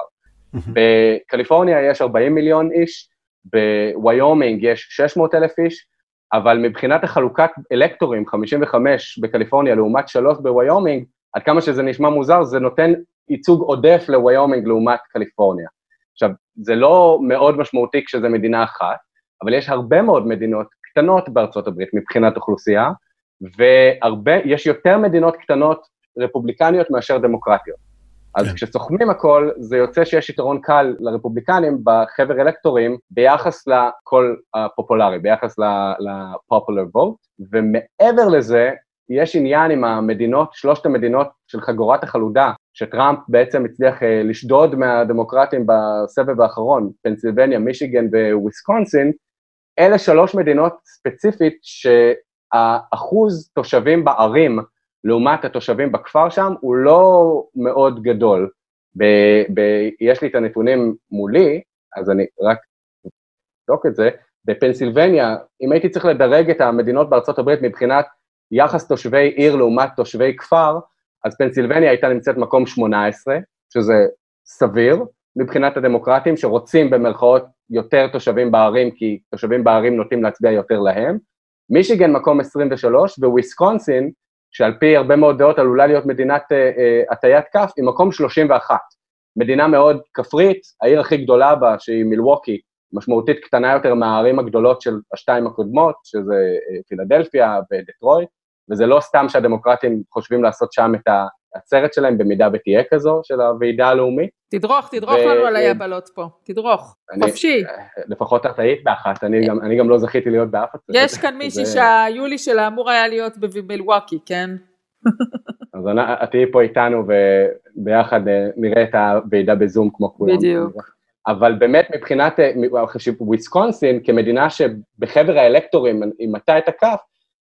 Speaker 4: בקליפורניה יש 40 מיליון איש, בוויומינג יש 600 אלף איש, אבל מבחינת החלוקת אלקטורים, 55 בקליפורניה לעומת 3 בוויומינג, עד כמה שזה נשמע מוזר, זה נותן ייצוג עודף לוויומינג לעומת קליפורניה. עכשיו, זה לא מאוד משמעותי כשזה מדינה אחת, אבל יש הרבה מאוד מדינות קטנות בארצות הברית מבחינת אוכלוסייה, והרבה, יש יותר מדינות קטנות רפובליקניות מאשר דמוקרטיות. אז כן. כשסוכמים הכל, זה יוצא שיש יתרון קל לרפובליקנים בחבר אלקטורים ביחס לקול הפופולרי, ביחס ל-popular vote, ומעבר לזה, יש עניין עם המדינות, שלושת המדינות של חגורת החלודה, שטראמפ בעצם הצליח אה, לשדוד מהדמוקרטים בסבב האחרון, פנסילבניה, מישיגן וויסקונסין, אלה שלוש מדינות ספציפית שהאחוז תושבים בערים לעומת התושבים בכפר שם הוא לא מאוד גדול. ב, ב, יש לי את הנתונים מולי, אז אני רק אבדוק את זה. בפנסילבניה, אם הייתי צריך לדרג את המדינות בארצות הברית מבחינת יחס תושבי עיר לעומת תושבי כפר, אז פנסילבניה הייתה נמצאת מקום 18, שזה סביר, מבחינת הדמוקרטים שרוצים במרכאות יותר תושבים בערים, כי תושבים בערים נוטים להצביע יותר להם. מישיגן מקום 23, וויסקונסין שעל פי הרבה מאוד דעות עלולה להיות מדינת הטיית כף, היא מקום 31. מדינה מאוד כפרית, העיר הכי גדולה בה, שהיא מילווקי, משמעותית קטנה יותר מהערים הגדולות של השתיים הקודמות, שזה פילדלפיה ודטרויט, וזה לא סתם שהדמוקרטים חושבים לעשות שם את העצרת שלהם, במידה ותהיה כזו, של הוועידה הלאומית.
Speaker 3: תדרוך, תדרוך ו... לנו על היבלות פה, תדרוך, אני, חופשי.
Speaker 4: לפחות את היית באחת, אני גם, אני גם לא זכיתי להיות באף עצרת.
Speaker 3: יש כאן מישהי זה... שהיולי שלה אמור היה להיות במילווקי, כן?
Speaker 4: אז את תהיי פה איתנו וביחד אה, נראה את הוועידה בזום כמו כולם.
Speaker 3: בדיוק.
Speaker 4: אבל באמת מבחינת אה, וויסקונסין כמדינה שבחבר האלקטורים, מטה את הכף,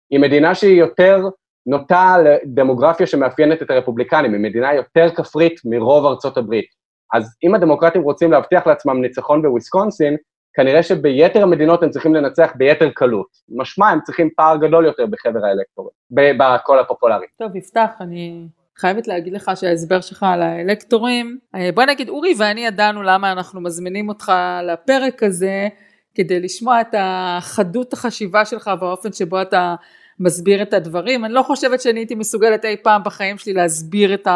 Speaker 4: היא מדינה שהיא יותר נוטה לדמוגרפיה שמאפיינת את הרפובליקנים, היא מדינה יותר כפרית מרוב ארצות הברית. אז אם הדמוקרטים רוצים להבטיח לעצמם ניצחון בוויסקונסין, כנראה שביתר המדינות הם צריכים לנצח ביתר קלות. משמע, הם צריכים פער גדול יותר בחבר האלקטורים, בקול הפופולרי.
Speaker 3: טוב, יפתח, אני חייבת להגיד לך שההסבר שלך על האלקטורים, אה, בוא נגיד אורי ואני ידענו למה אנחנו מזמינים אותך לפרק הזה, כדי לשמוע את החדות החשיבה שלך והאופן שבו אתה מסביר את הדברים. אני לא חושבת שאני הייתי מסוגלת אי פעם בחיים שלי להסביר את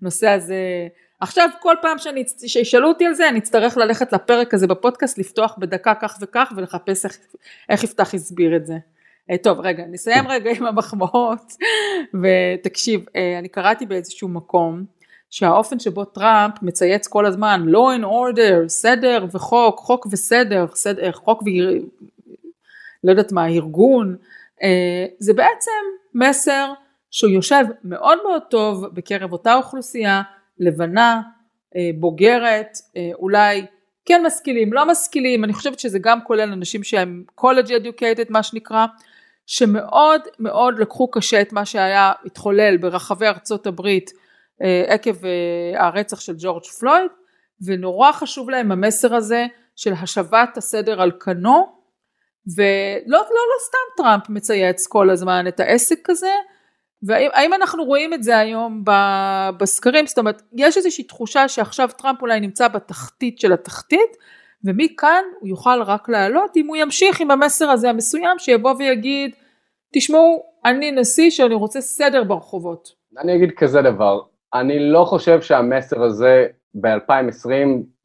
Speaker 3: הנושא הזה. עכשיו כל פעם שאני, שישאלו אותי על זה אני אצטרך ללכת לפרק הזה בפודקאסט, לפתוח בדקה כך וכך ולחפש איך, איך יפתח הסביר את זה. אה, טוב רגע נסיים רגע עם המחמאות ותקשיב אה, אני קראתי באיזשהו מקום שהאופן שבו טראמפ מצייץ כל הזמן law and order סדר וחוק חוק וסדר סדר, חוק ו... לא יודעת מה ארגון זה בעצם מסר שהוא יושב מאוד מאוד טוב בקרב אותה אוכלוסייה לבנה בוגרת אולי כן משכילים לא משכילים אני חושבת שזה גם כולל אנשים שהם college educated מה שנקרא שמאוד מאוד לקחו קשה את מה שהיה התחולל ברחבי ארצות הברית אה, עקב אה, הרצח של ג'ורג' פלויד ונורא חשוב להם המסר הזה של השבת הסדר על כנו ולא לא, לא סתם טראמפ מצייץ כל הזמן את העסק הזה והאם אנחנו רואים את זה היום בסקרים זאת אומרת יש איזושהי תחושה שעכשיו טראמפ אולי נמצא בתחתית של התחתית ומכאן הוא יוכל רק לעלות אם הוא ימשיך עם המסר הזה המסוים שיבוא ויגיד תשמעו אני נשיא שאני רוצה סדר ברחובות.
Speaker 4: אני אגיד כזה דבר, אני לא חושב שהמסר הזה ב-2020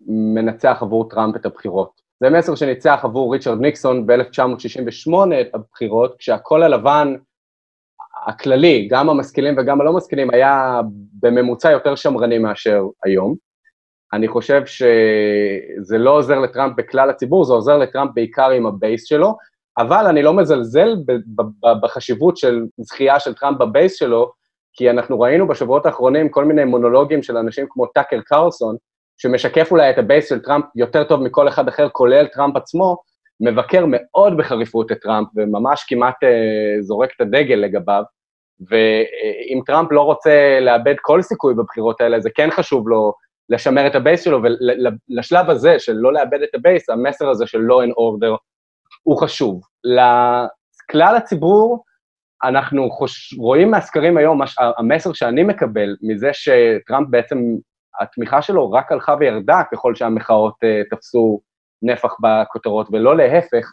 Speaker 4: מנצח עבור טראמפ את הבחירות. זה מסר שניצח עבור ריצ'רד ניקסון ב-1968 את הבחירות, כשהקול הלבן הכללי, גם המשכילים וגם הלא משכילים, היה בממוצע יותר שמרני מאשר היום. אני חושב שזה לא עוזר לטראמפ בכלל הציבור, זה עוזר לטראמפ בעיקר עם ה base שלו, אבל אני לא מזלזל בחשיבות של זכייה של טראמפ ב base שלו, כי אנחנו ראינו בשבועות האחרונים כל מיני מונולוגים של אנשים כמו טאקר קרלסון, שמשקף אולי את ה base של טראמפ יותר טוב מכל אחד אחר, כולל טראמפ עצמו, מבקר מאוד בחריפות את טראמפ, וממש כמעט אה, זורק את הדגל לגביו, ואם טראמפ לא רוצה לאבד כל סיכוי בבחירות האלה, זה כן חשוב לו לשמר את ה base שלו, ולשלב הזה של לא לאבד את ה base, המסר הזה של law and order הוא חשוב. לכלל הציבור, אנחנו חוש... רואים מהסקרים היום. המסר שאני מקבל מזה שטראמפ בעצם, התמיכה שלו רק הלכה וירדה ככל שהמחאות uh, תפסו נפח בכותרות, ולא להפך.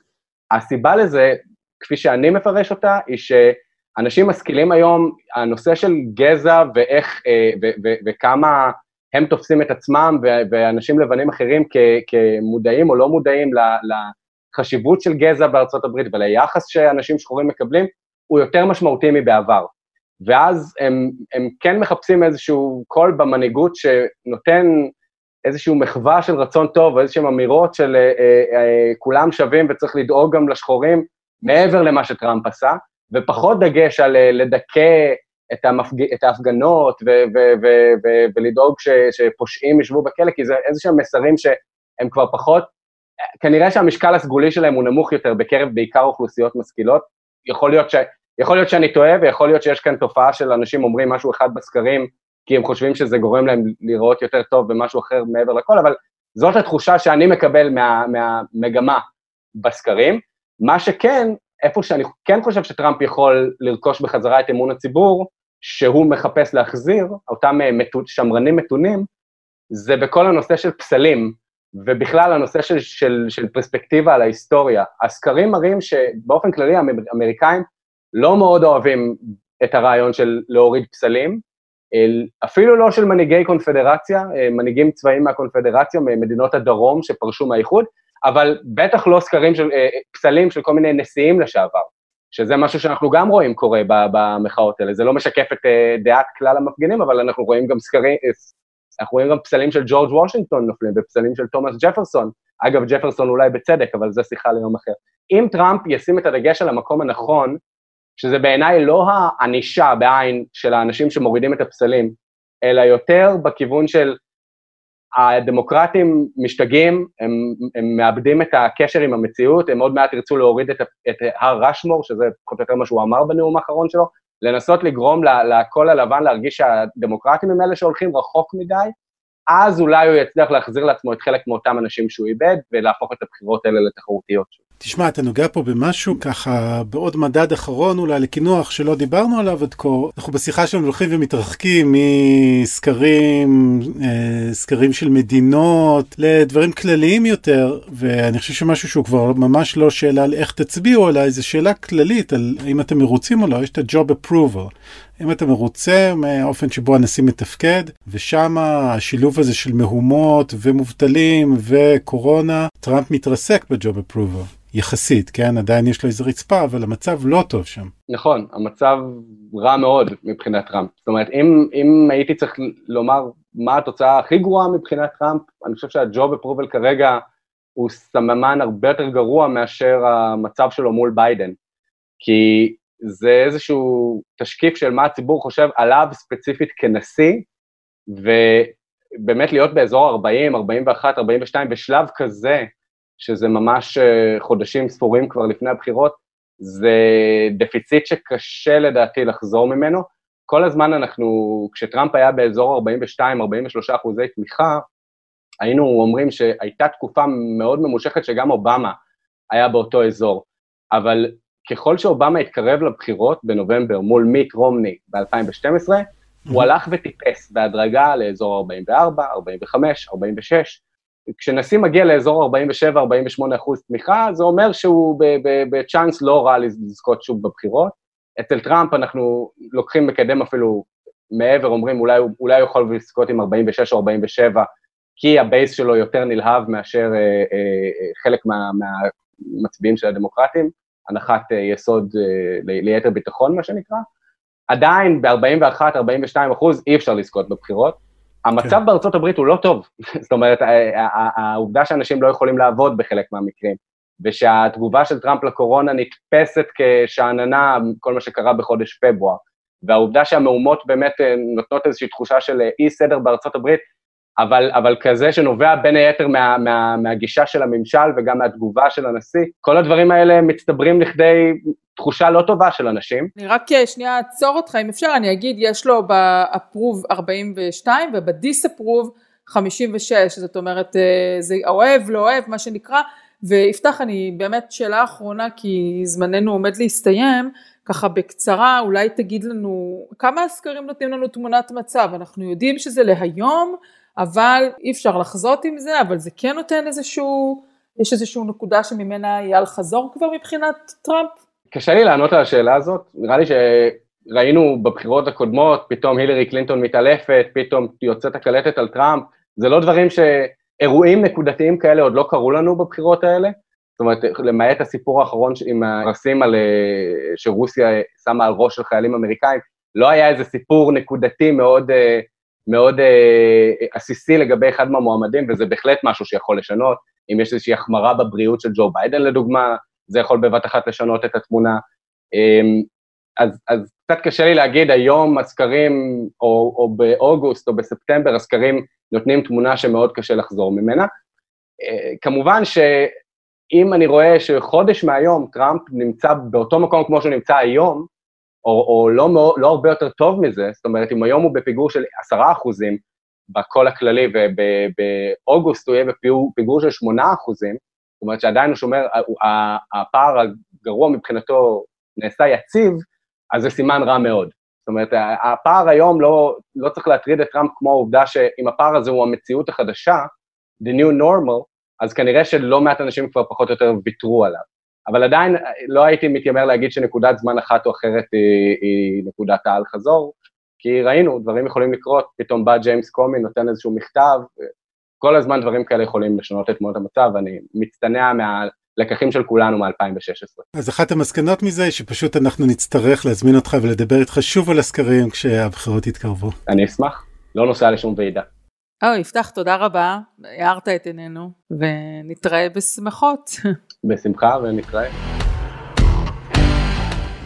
Speaker 4: הסיבה לזה, כפי שאני מפרש אותה, היא שאנשים משכילים היום, הנושא של גזע ואיך, uh, ו- ו- וכמה הם תופסים את עצמם, ו- ואנשים לבנים אחרים כ- כמודעים או לא מודעים ל- ל- החשיבות של גזע בארצות הברית וליחס שאנשים שחורים מקבלים, הוא יותר משמעותי מבעבר. ואז הם, הם כן מחפשים איזשהו קול במנהיגות שנותן איזושהי מחווה של רצון טוב, איזשהן אמירות של אה, אה, אה, כולם שווים וצריך לדאוג גם לשחורים, מעבר למה שטראמפ עשה, ופחות דגש על אה, לדכא את, המפג... את ההפגנות ו- ו- ו- ו- ולדאוג ש- שפושעים ישבו בכלא, כי זה איזשהם מסרים שהם כבר פחות כנראה שהמשקל הסגולי שלהם הוא נמוך יותר בקרב בעיקר אוכלוסיות משכילות. יכול להיות, ש... יכול להיות שאני טועה ויכול להיות שיש כאן תופעה של אנשים אומרים משהו אחד בסקרים כי הם חושבים שזה גורם להם לראות יותר טוב במשהו אחר מעבר לכל, אבל זאת התחושה שאני מקבל מה, מהמגמה בסקרים. מה שכן, איפה שאני כן חושב שטראמפ יכול לרכוש בחזרה את אמון הציבור, שהוא מחפש להחזיר, אותם אה, שמרנים מתונים, זה בכל הנושא של פסלים, ובכלל הנושא של, של, של פרספקטיבה על ההיסטוריה. הסקרים מראים שבאופן כללי האמריקאים לא מאוד אוהבים את הרעיון של להוריד פסלים, אפילו לא של מנהיגי קונפדרציה, מנהיגים צבאיים מהקונפדרציה, ממדינות הדרום שפרשו מהאיחוד, אבל בטח לא סקרים של, פסלים של כל מיני נשיאים לשעבר, שזה משהו שאנחנו גם רואים קורה במחאות האלה. זה לא משקף את דעת כלל המפגינים, אבל אנחנו רואים גם סקרים, אנחנו רואים גם פסלים של ג'ורג' וושינגטון נופלים, ופסלים של תומאס ג'פרסון. אגב, ג'פרסון אולי בצדק, אבל זו שיחה ליום אחר. אם טראמפ ישים את הדגש על המקום הנכון, שזה בעיניי לא הענישה בעין של האנשים שמורידים את הפסלים, אלא יותר בכיוון של הדמוקרטים משתגעים, הם, הם מאבדים את הקשר עם המציאות, הם עוד מעט ירצו להוריד את, את הר רשמור, שזה פחות או יותר מה שהוא אמר בנאום האחרון שלו, לנסות לגרום לקול הלבן להרגיש שהדמוקרטים הם אלה שהולכים רחוק מדי, אז אולי הוא יצליח להחזיר לעצמו את חלק מאותם אנשים שהוא איבד, ולהפוך את הבחירות האלה לתחרותיות.
Speaker 2: תשמע, אתה נוגע פה במשהו ככה, בעוד מדד אחרון אולי לקינוח שלא דיברנו עליו עד כה. אנחנו בשיחה שלנו הולכים ומתרחקים מסקרים, אה, סקרים של מדינות, לדברים כלליים יותר, ואני חושב שמשהו שהוא כבר ממש לא שאלה על איך תצביעו, אלא איזו שאלה כללית על האם אתם מרוצים או לא, יש את ה-job approval. אם אתה מרוצה מהאופן שבו הנשיא מתפקד, ושם השילוב הזה של מהומות ומובטלים וקורונה, טראמפ מתרסק ב job approval. יחסית, כן? עדיין יש לו איזה רצפה, אבל המצב לא טוב שם.
Speaker 4: נכון, המצב רע מאוד מבחינת טראמפ. זאת אומרת, אם, אם הייתי צריך לומר מה התוצאה הכי גרועה מבחינת טראמפ, אני חושב שה job approval כרגע הוא סממן הרבה יותר גרוע מאשר המצב שלו מול ביידן. כי זה איזשהו תשקיף של מה הציבור חושב עליו ספציפית כנשיא, ובאמת להיות באזור 40, 41, 42 בשלב כזה, שזה ממש אה, חודשים ספורים כבר לפני הבחירות, זה דפיציט שקשה לדעתי לחזור ממנו. כל הזמן אנחנו, כשטראמפ היה באזור 42-43 אחוזי תמיכה, היינו אומרים שהייתה תקופה מאוד ממושכת שגם אובמה היה באותו אזור. אבל ככל שאובמה התקרב לבחירות בנובמבר מול מיט רומני ב-2012, הוא הלך וטיפס בהדרגה לאזור 44, 45, 46. כשנשיא מגיע לאזור 47-48 אחוז תמיכה, זה אומר שהוא בצ'אנס לא רע לזכות שוב בבחירות. אצל טראמפ אנחנו לוקחים מקדם אפילו מעבר, אומרים אולי, אולי הוא יכול לזכות עם 46 או 47, כי ה base שלו יותר נלהב מאשר אה, אה, אה חלק מהמצביעים מה, של הדמוקרטים. הנחת אה, יסוד אה, ליתר ביטחון, מה שנקרא. עדיין ב-41-42 אחוז אי אפשר לזכות בבחירות. המצב כן. בארצות הברית הוא לא טוב. זאת אומרת, העובדה שאנשים לא יכולים לעבוד בחלק מהמקרים, ושהתגובה של טראמפ לקורונה נתפסת כשאננה, כל מה שקרה בחודש פברואר, והעובדה שהמהומות באמת אה, נותנות איזושהי תחושה של אי סדר בארצות הברית, אבל, אבל כזה שנובע בין היתר מה, מה, מהגישה של הממשל וגם מהתגובה של הנשיא, כל הדברים האלה מצטברים לכדי תחושה לא טובה של אנשים.
Speaker 3: אני רק אה, שנייה אעצור אותך, אם אפשר, אני אגיד, יש לו באפרוב 42 ובדיסאפרוב 56, זאת אומרת, אה, זה אוהב, לא אוהב, מה שנקרא, ויפתח, אני באמת שאלה אחרונה, כי זמננו עומד להסתיים, ככה בקצרה, אולי תגיד לנו, כמה הסקרים נותנים לנו תמונת מצב? אנחנו יודעים שזה להיום, אבל אי אפשר לחזות עם זה, אבל זה כן נותן איזשהו, יש איזושהי נקודה שממנה יהיה על חזור כבר מבחינת טראמפ?
Speaker 4: קשה לי לענות על השאלה הזאת, נראה לי שראינו בבחירות הקודמות, פתאום הילרי קלינטון מתעלפת, פתאום יוצאת הקלטת על טראמפ, זה לא דברים שאירועים נקודתיים כאלה עוד לא קרו לנו בבחירות האלה, זאת אומרת, למעט הסיפור האחרון עם הרסים על, שרוסיה שמה על ראש של חיילים אמריקאים, לא היה איזה סיפור נקודתי מאוד מאוד אה, עסיסי לגבי אחד מהמועמדים, וזה בהחלט משהו שיכול לשנות. אם יש איזושהי החמרה בבריאות של ג'ו ביידן לדוגמה, זה יכול בבת אחת לשנות את התמונה. אה, אז, אז קצת קשה לי להגיד, היום הסקרים, או, או באוגוסט או בספטמבר, הסקרים נותנים תמונה שמאוד קשה לחזור ממנה. אה, כמובן שאם אני רואה שחודש מהיום טראמפ נמצא באותו מקום כמו שהוא נמצא היום, או, או לא, לא הרבה יותר טוב מזה, זאת אומרת, אם היום הוא בפיגור של עשרה אחוזים בקול הכללי, ובאוגוסט הוא יהיה בפיגור של שמונה אחוזים, זאת אומרת שעדיין הוא שומר, הפער הגרוע מבחינתו נעשה יציב, אז זה סימן רע מאוד. זאת אומרת, הפער היום לא, לא צריך להטריד את טראמפ כמו העובדה שאם הפער הזה הוא המציאות החדשה, the new normal, אז כנראה שלא מעט אנשים כבר פחות או יותר ויתרו עליו. אבל עדיין לא הייתי מתיימר להגיד שנקודת זמן אחת או אחרת היא, היא נקודת האל חזור, כי ראינו, דברים יכולים לקרות, פתאום בא ג'יימס קומי, נותן איזשהו מכתב, כל הזמן דברים כאלה יכולים לשנות את תמונת המצב, אני מצטנע מהלקחים של כולנו מ-2016.
Speaker 2: אז אחת המסקנות מזה היא שפשוט אנחנו נצטרך להזמין אותך ולדבר איתך שוב על הסקרים כשהבחירות יתקרבו.
Speaker 4: אני אשמח, לא נוסע לשום ועידה.
Speaker 3: או, יפתח, תודה רבה, הארת את עינינו, ונתראה בשמחות.
Speaker 4: בשמחה ונתראה.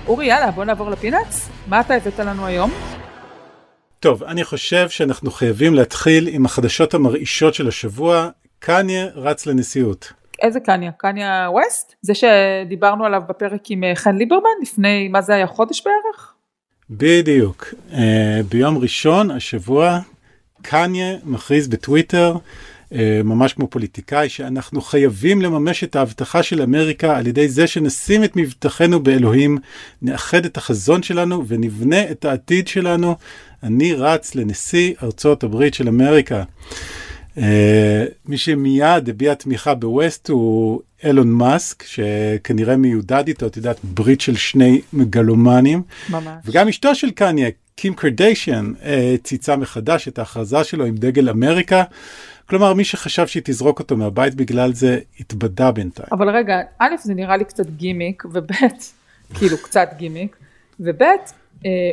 Speaker 3: אורי, יאללה, בוא נעבור לפינאץ. מה אתה הבאת לנו היום?
Speaker 2: טוב, אני חושב שאנחנו חייבים להתחיל עם החדשות המרעישות של השבוע. קניה רץ לנשיאות.
Speaker 3: איזה קניה? קניה ווסט? זה שדיברנו עליו בפרק עם אה, חן ליברמן לפני, מה זה היה, חודש בערך?
Speaker 2: בדיוק. Uh, ביום ראשון השבוע קניה מכריז בטוויטר, uh, ממש כמו פוליטיקאי, שאנחנו חייבים לממש את ההבטחה של אמריקה על ידי זה שנשים את מבטחנו באלוהים, נאחד את החזון שלנו ונבנה את העתיד שלנו. אני רץ לנשיא ארצות הברית של אמריקה. Uh, מי שמיד הביע תמיכה בווסט הוא אילון מאסק, שכנראה מיודד איתו, את יודעת, ברית של שני מגלומנים.
Speaker 3: ממש.
Speaker 2: וגם אשתו של קניה, קים קרדיישן, אה, צייצה מחדש את ההכרזה שלו עם דגל אמריקה. כלומר, מי שחשב שהיא תזרוק אותו מהבית בגלל זה, התבדה בינתיים.
Speaker 3: אבל רגע, א', זה נראה לי קצת גימיק, וב', כאילו קצת גימיק, וב', אה,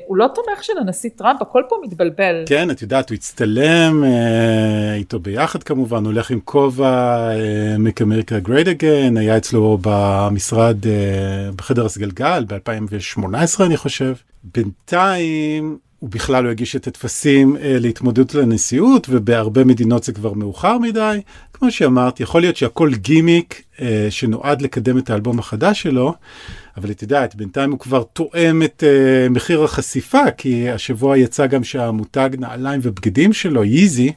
Speaker 3: הוא לא תומך של הנשיא טראמפ, הכל פה מתבלבל.
Speaker 2: כן, את יודעת, הוא הצטלם אה, איתו ביחד כמובן, הולך עם כובע אה, Make America Great Again, היה אצלו במשרד, אה, בחדר הסגלגל ב-2018 אני חושב. בינתיים הוא בכלל לא הגיש את הטפסים אה, להתמודדות לנשיאות, ובהרבה מדינות זה כבר מאוחר מדי. כמו שאמרת, יכול להיות שהכל גימיק אה, שנועד לקדם את האלבום החדש שלו, אבל את יודעת, בינתיים הוא כבר תואם את uh, מחיר החשיפה, כי השבוע יצא גם שהמותג נעליים ובגדים שלו, ייזי,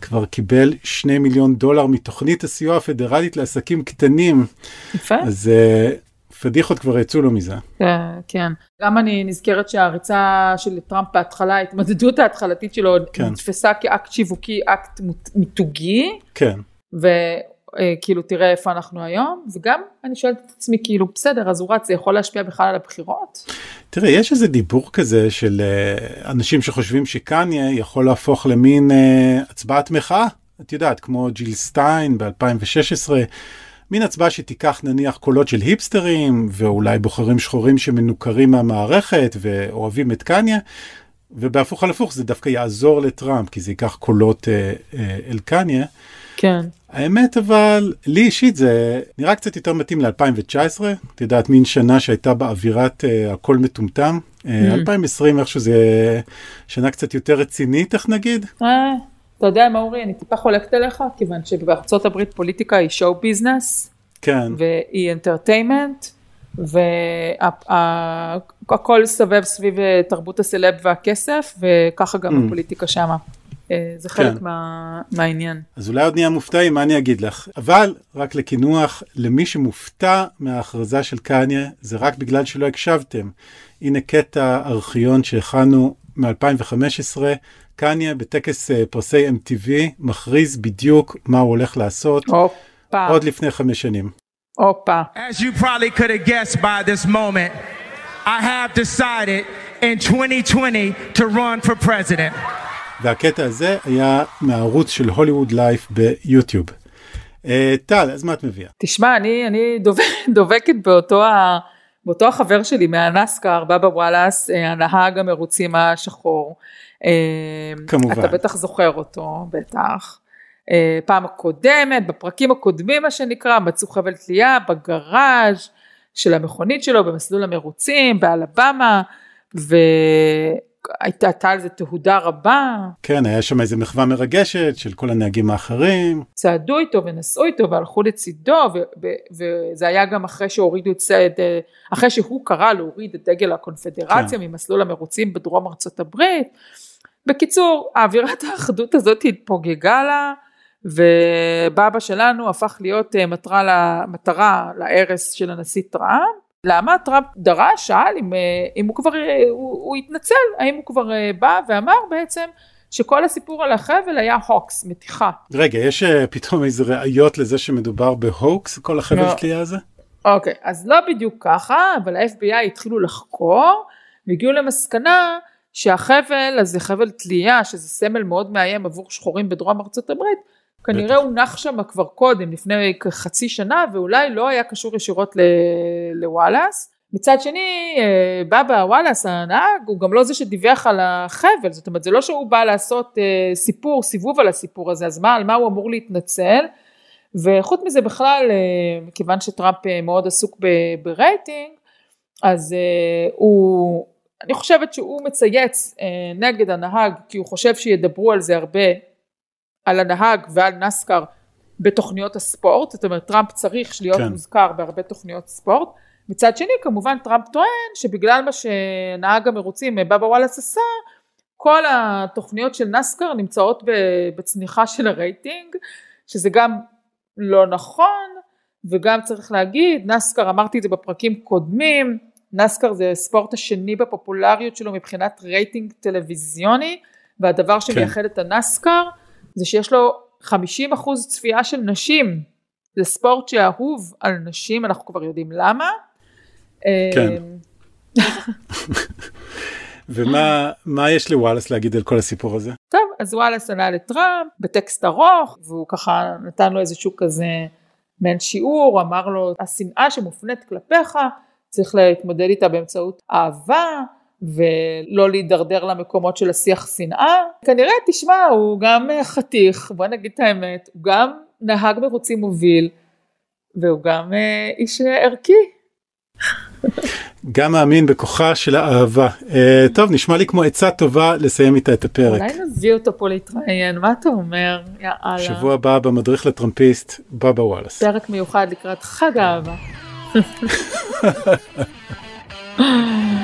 Speaker 2: כבר קיבל שני מיליון דולר מתוכנית הסיוע הפדרלית לעסקים קטנים.
Speaker 3: יפה.
Speaker 2: אז uh, פדיחות כבר יצאו לו מזה.
Speaker 3: כן, כן. גם אני נזכרת שהריצה של טראמפ בהתחלה, ההתמודדות ההתחלתית שלו,
Speaker 2: כן.
Speaker 3: נתפסה כאקט שיווקי, אקט מיתוגי.
Speaker 2: כן.
Speaker 3: אה, כאילו תראה איפה אנחנו היום, וגם אני שואלת את עצמי כאילו בסדר אז הוא רץ זה יכול להשפיע בכלל על הבחירות?
Speaker 2: תראה יש איזה דיבור כזה של uh, אנשים שחושבים שקניה יכול להפוך למין uh, הצבעת מחאה, את יודעת כמו ג'יל סטיין ב-2016. מין הצבעה שתיקח נניח קולות של היפסטרים ואולי בוחרים שחורים שמנוכרים מהמערכת ואוהבים את קניה ובהפוך על הפוך זה דווקא יעזור לטראמפ כי זה ייקח קולות אה, אה, אל קניה.
Speaker 3: כן.
Speaker 2: האמת אבל, לי אישית זה נראה קצת יותר מתאים ל-2019, את יודעת, מין שנה שהייתה באווירת uh, הכל מטומטם. Uh, mm. 2020 איכשהו זה שנה קצת יותר רצינית, איך נגיד?
Speaker 3: אה, אתה יודע מה אורי, אני טיפה חולקת עליך, כיוון שבארצות הברית פוליטיקה היא show business.
Speaker 2: כן.
Speaker 3: והיא entertainment, והכל סובב סביב אה, תרבות הסלב והכסף, וככה גם ממ. הפוליטיקה שמה. אה, זה חלק כן. מה, מהעניין.
Speaker 2: אז אולי עוד נהיה מופתעים, מה אני אגיד לך? אבל רק לקינוח, למי שמופתע מההכרזה של קניה, זה רק בגלל שלא הקשבתם. הנה קטע ארכיון שהכנו מ-2015, קניה בטקס אה, פרסי MTV מכריז בדיוק מה הוא הולך לעשות.
Speaker 3: הופה.
Speaker 2: עוד לפני חמש שנים.
Speaker 3: הופה.
Speaker 5: As you probably could have guessed by this moment, I have decided in 2020 to run for president.
Speaker 2: והקטע הזה היה מהערוץ של הוליווד לייף ביוטיוב. אה, טל, אז מה את מביאה?
Speaker 3: תשמע, אני, אני דובק, דובקת באותו, ה, באותו החבר שלי מהנסקר, בבא וואלאס, אה, הנהג המרוצים השחור. אה,
Speaker 2: כמובן.
Speaker 3: אתה בטח זוכר אותו, בטח. פעם הקודמת, בפרקים הקודמים מה שנקרא, מצאו חבל תלייה בגראז' של המכונית שלו במסלול המרוצים באלבמה, ו... הייתה על זה תהודה רבה.
Speaker 2: כן, היה שם איזה מחווה מרגשת של כל הנהגים האחרים.
Speaker 3: צעדו איתו ונסעו איתו והלכו לצידו, וזה היה גם אחרי שהורידו את זה, אחרי שהוא קרא להוריד את דגל הקונפדרציה כן. ממסלול המרוצים בדרום ארצות הברית. בקיצור, האווירת האחדות הזאת התפוגגה לה, ובאבא שלנו הפך להיות אה, מטרה, מטרה להרס של הנשיא טראמפ. למה טראמפ דרש, שאל אם, אה, אם הוא כבר, אה, הוא, הוא התנצל, האם הוא כבר אה, בא ואמר בעצם שכל הסיפור על החבל היה הוקס, מתיחה.
Speaker 2: רגע, יש פתאום איזה ראיות לזה שמדובר בהוקס, כל החבל לא. תלייה הזה?
Speaker 3: אוקיי, אז לא בדיוק ככה, אבל ה-FBI התחילו לחקור, והגיעו למסקנה שהחבל הזה, חבל תלייה, שזה סמל מאוד מאיים עבור שחורים בדרום ארצות הברית, כנראה הונח שם כבר קודם, לפני כחצי שנה, ואולי לא היה קשור ישירות לוואלאס. מצד שני, אה, בבא וואלאס הנהג הוא גם לא זה שדיווח על החבל, זאת אומרת זה לא שהוא בא לעשות אה, סיפור, סיבוב על הסיפור הזה, אז מה, על מה הוא אמור להתנצל? וחוץ מזה בכלל, אה, מכיוון שטראמפ מאוד עסוק ברייטינג, אז הוא, אני חושבת שהוא מצייץ נגד הנהג, כי הוא חושב שידברו על זה הרבה, על הנהג ועל נסקר בתוכניות הספורט, זאת אומרת טראמפ צריך להיות כן. מוזכר בהרבה תוכניות ספורט. מצד שני כמובן טראמפ טוען שבגלל מה שנהג המרוצים בבא וואלאס עשה כל התוכניות של נסקר נמצאות בצניחה של הרייטינג שזה גם לא נכון וגם צריך להגיד נסקר אמרתי את זה בפרקים קודמים נסקר זה ספורט השני בפופולריות שלו מבחינת רייטינג טלוויזיוני והדבר שמייחד כן. את הנסקר זה שיש לו 50% צפייה של נשים זה ספורט שאהוב על נשים אנחנו כבר יודעים למה
Speaker 2: כן. אמ, ומה יש לוואלאס להגיד על כל הסיפור הזה?
Speaker 3: טוב, אז וואלאס ענה לטראמפ בטקסט ארוך, והוא ככה נתן לו איזשהו כזה מעין שיעור, אמר לו, השנאה שמופנית כלפיך, צריך להתמודד איתה באמצעות אהבה, ולא להידרדר למקומות של השיח שנאה. כנראה, תשמע, הוא גם חתיך, בוא נגיד את האמת, הוא גם נהג מרוצים מוביל, והוא גם אה, איש ערכי.
Speaker 2: גם מאמין בכוחה של האהבה. אה, טוב, נשמע לי כמו עצה טובה לסיים איתה את הפרק.
Speaker 3: אולי נביא אותו פה להתראיין, מה אתה אומר? יאללה.
Speaker 2: שבוע הבא במדריך לטראמפיסט, בבא וואלאס.
Speaker 3: פרק מיוחד לקראת חג האהבה.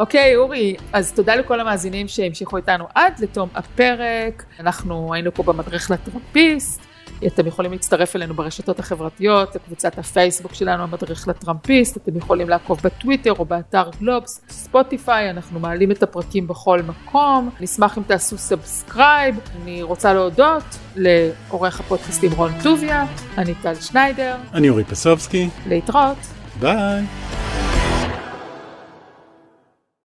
Speaker 3: אוקיי, אורי, אז תודה לכל המאזינים שהמשיכו איתנו עד לתום הפרק. אנחנו היינו פה במדריך לטראמפיסט. אתם יכולים להצטרף אלינו ברשתות החברתיות, לקבוצת הפייסבוק שלנו, המדריך לטראמפיסט, אתם יכולים לעקוב בטוויטר או באתר גלובס, ספוטיפיי, אנחנו מעלים את הפרקים בכל מקום, נשמח אם תעשו subscribe, אני רוצה להודות לעורך הפודקאסטים רון טוביה, אני טל שניידר,
Speaker 2: אני אורי פסובסקי,
Speaker 3: להתראות,
Speaker 2: ביי.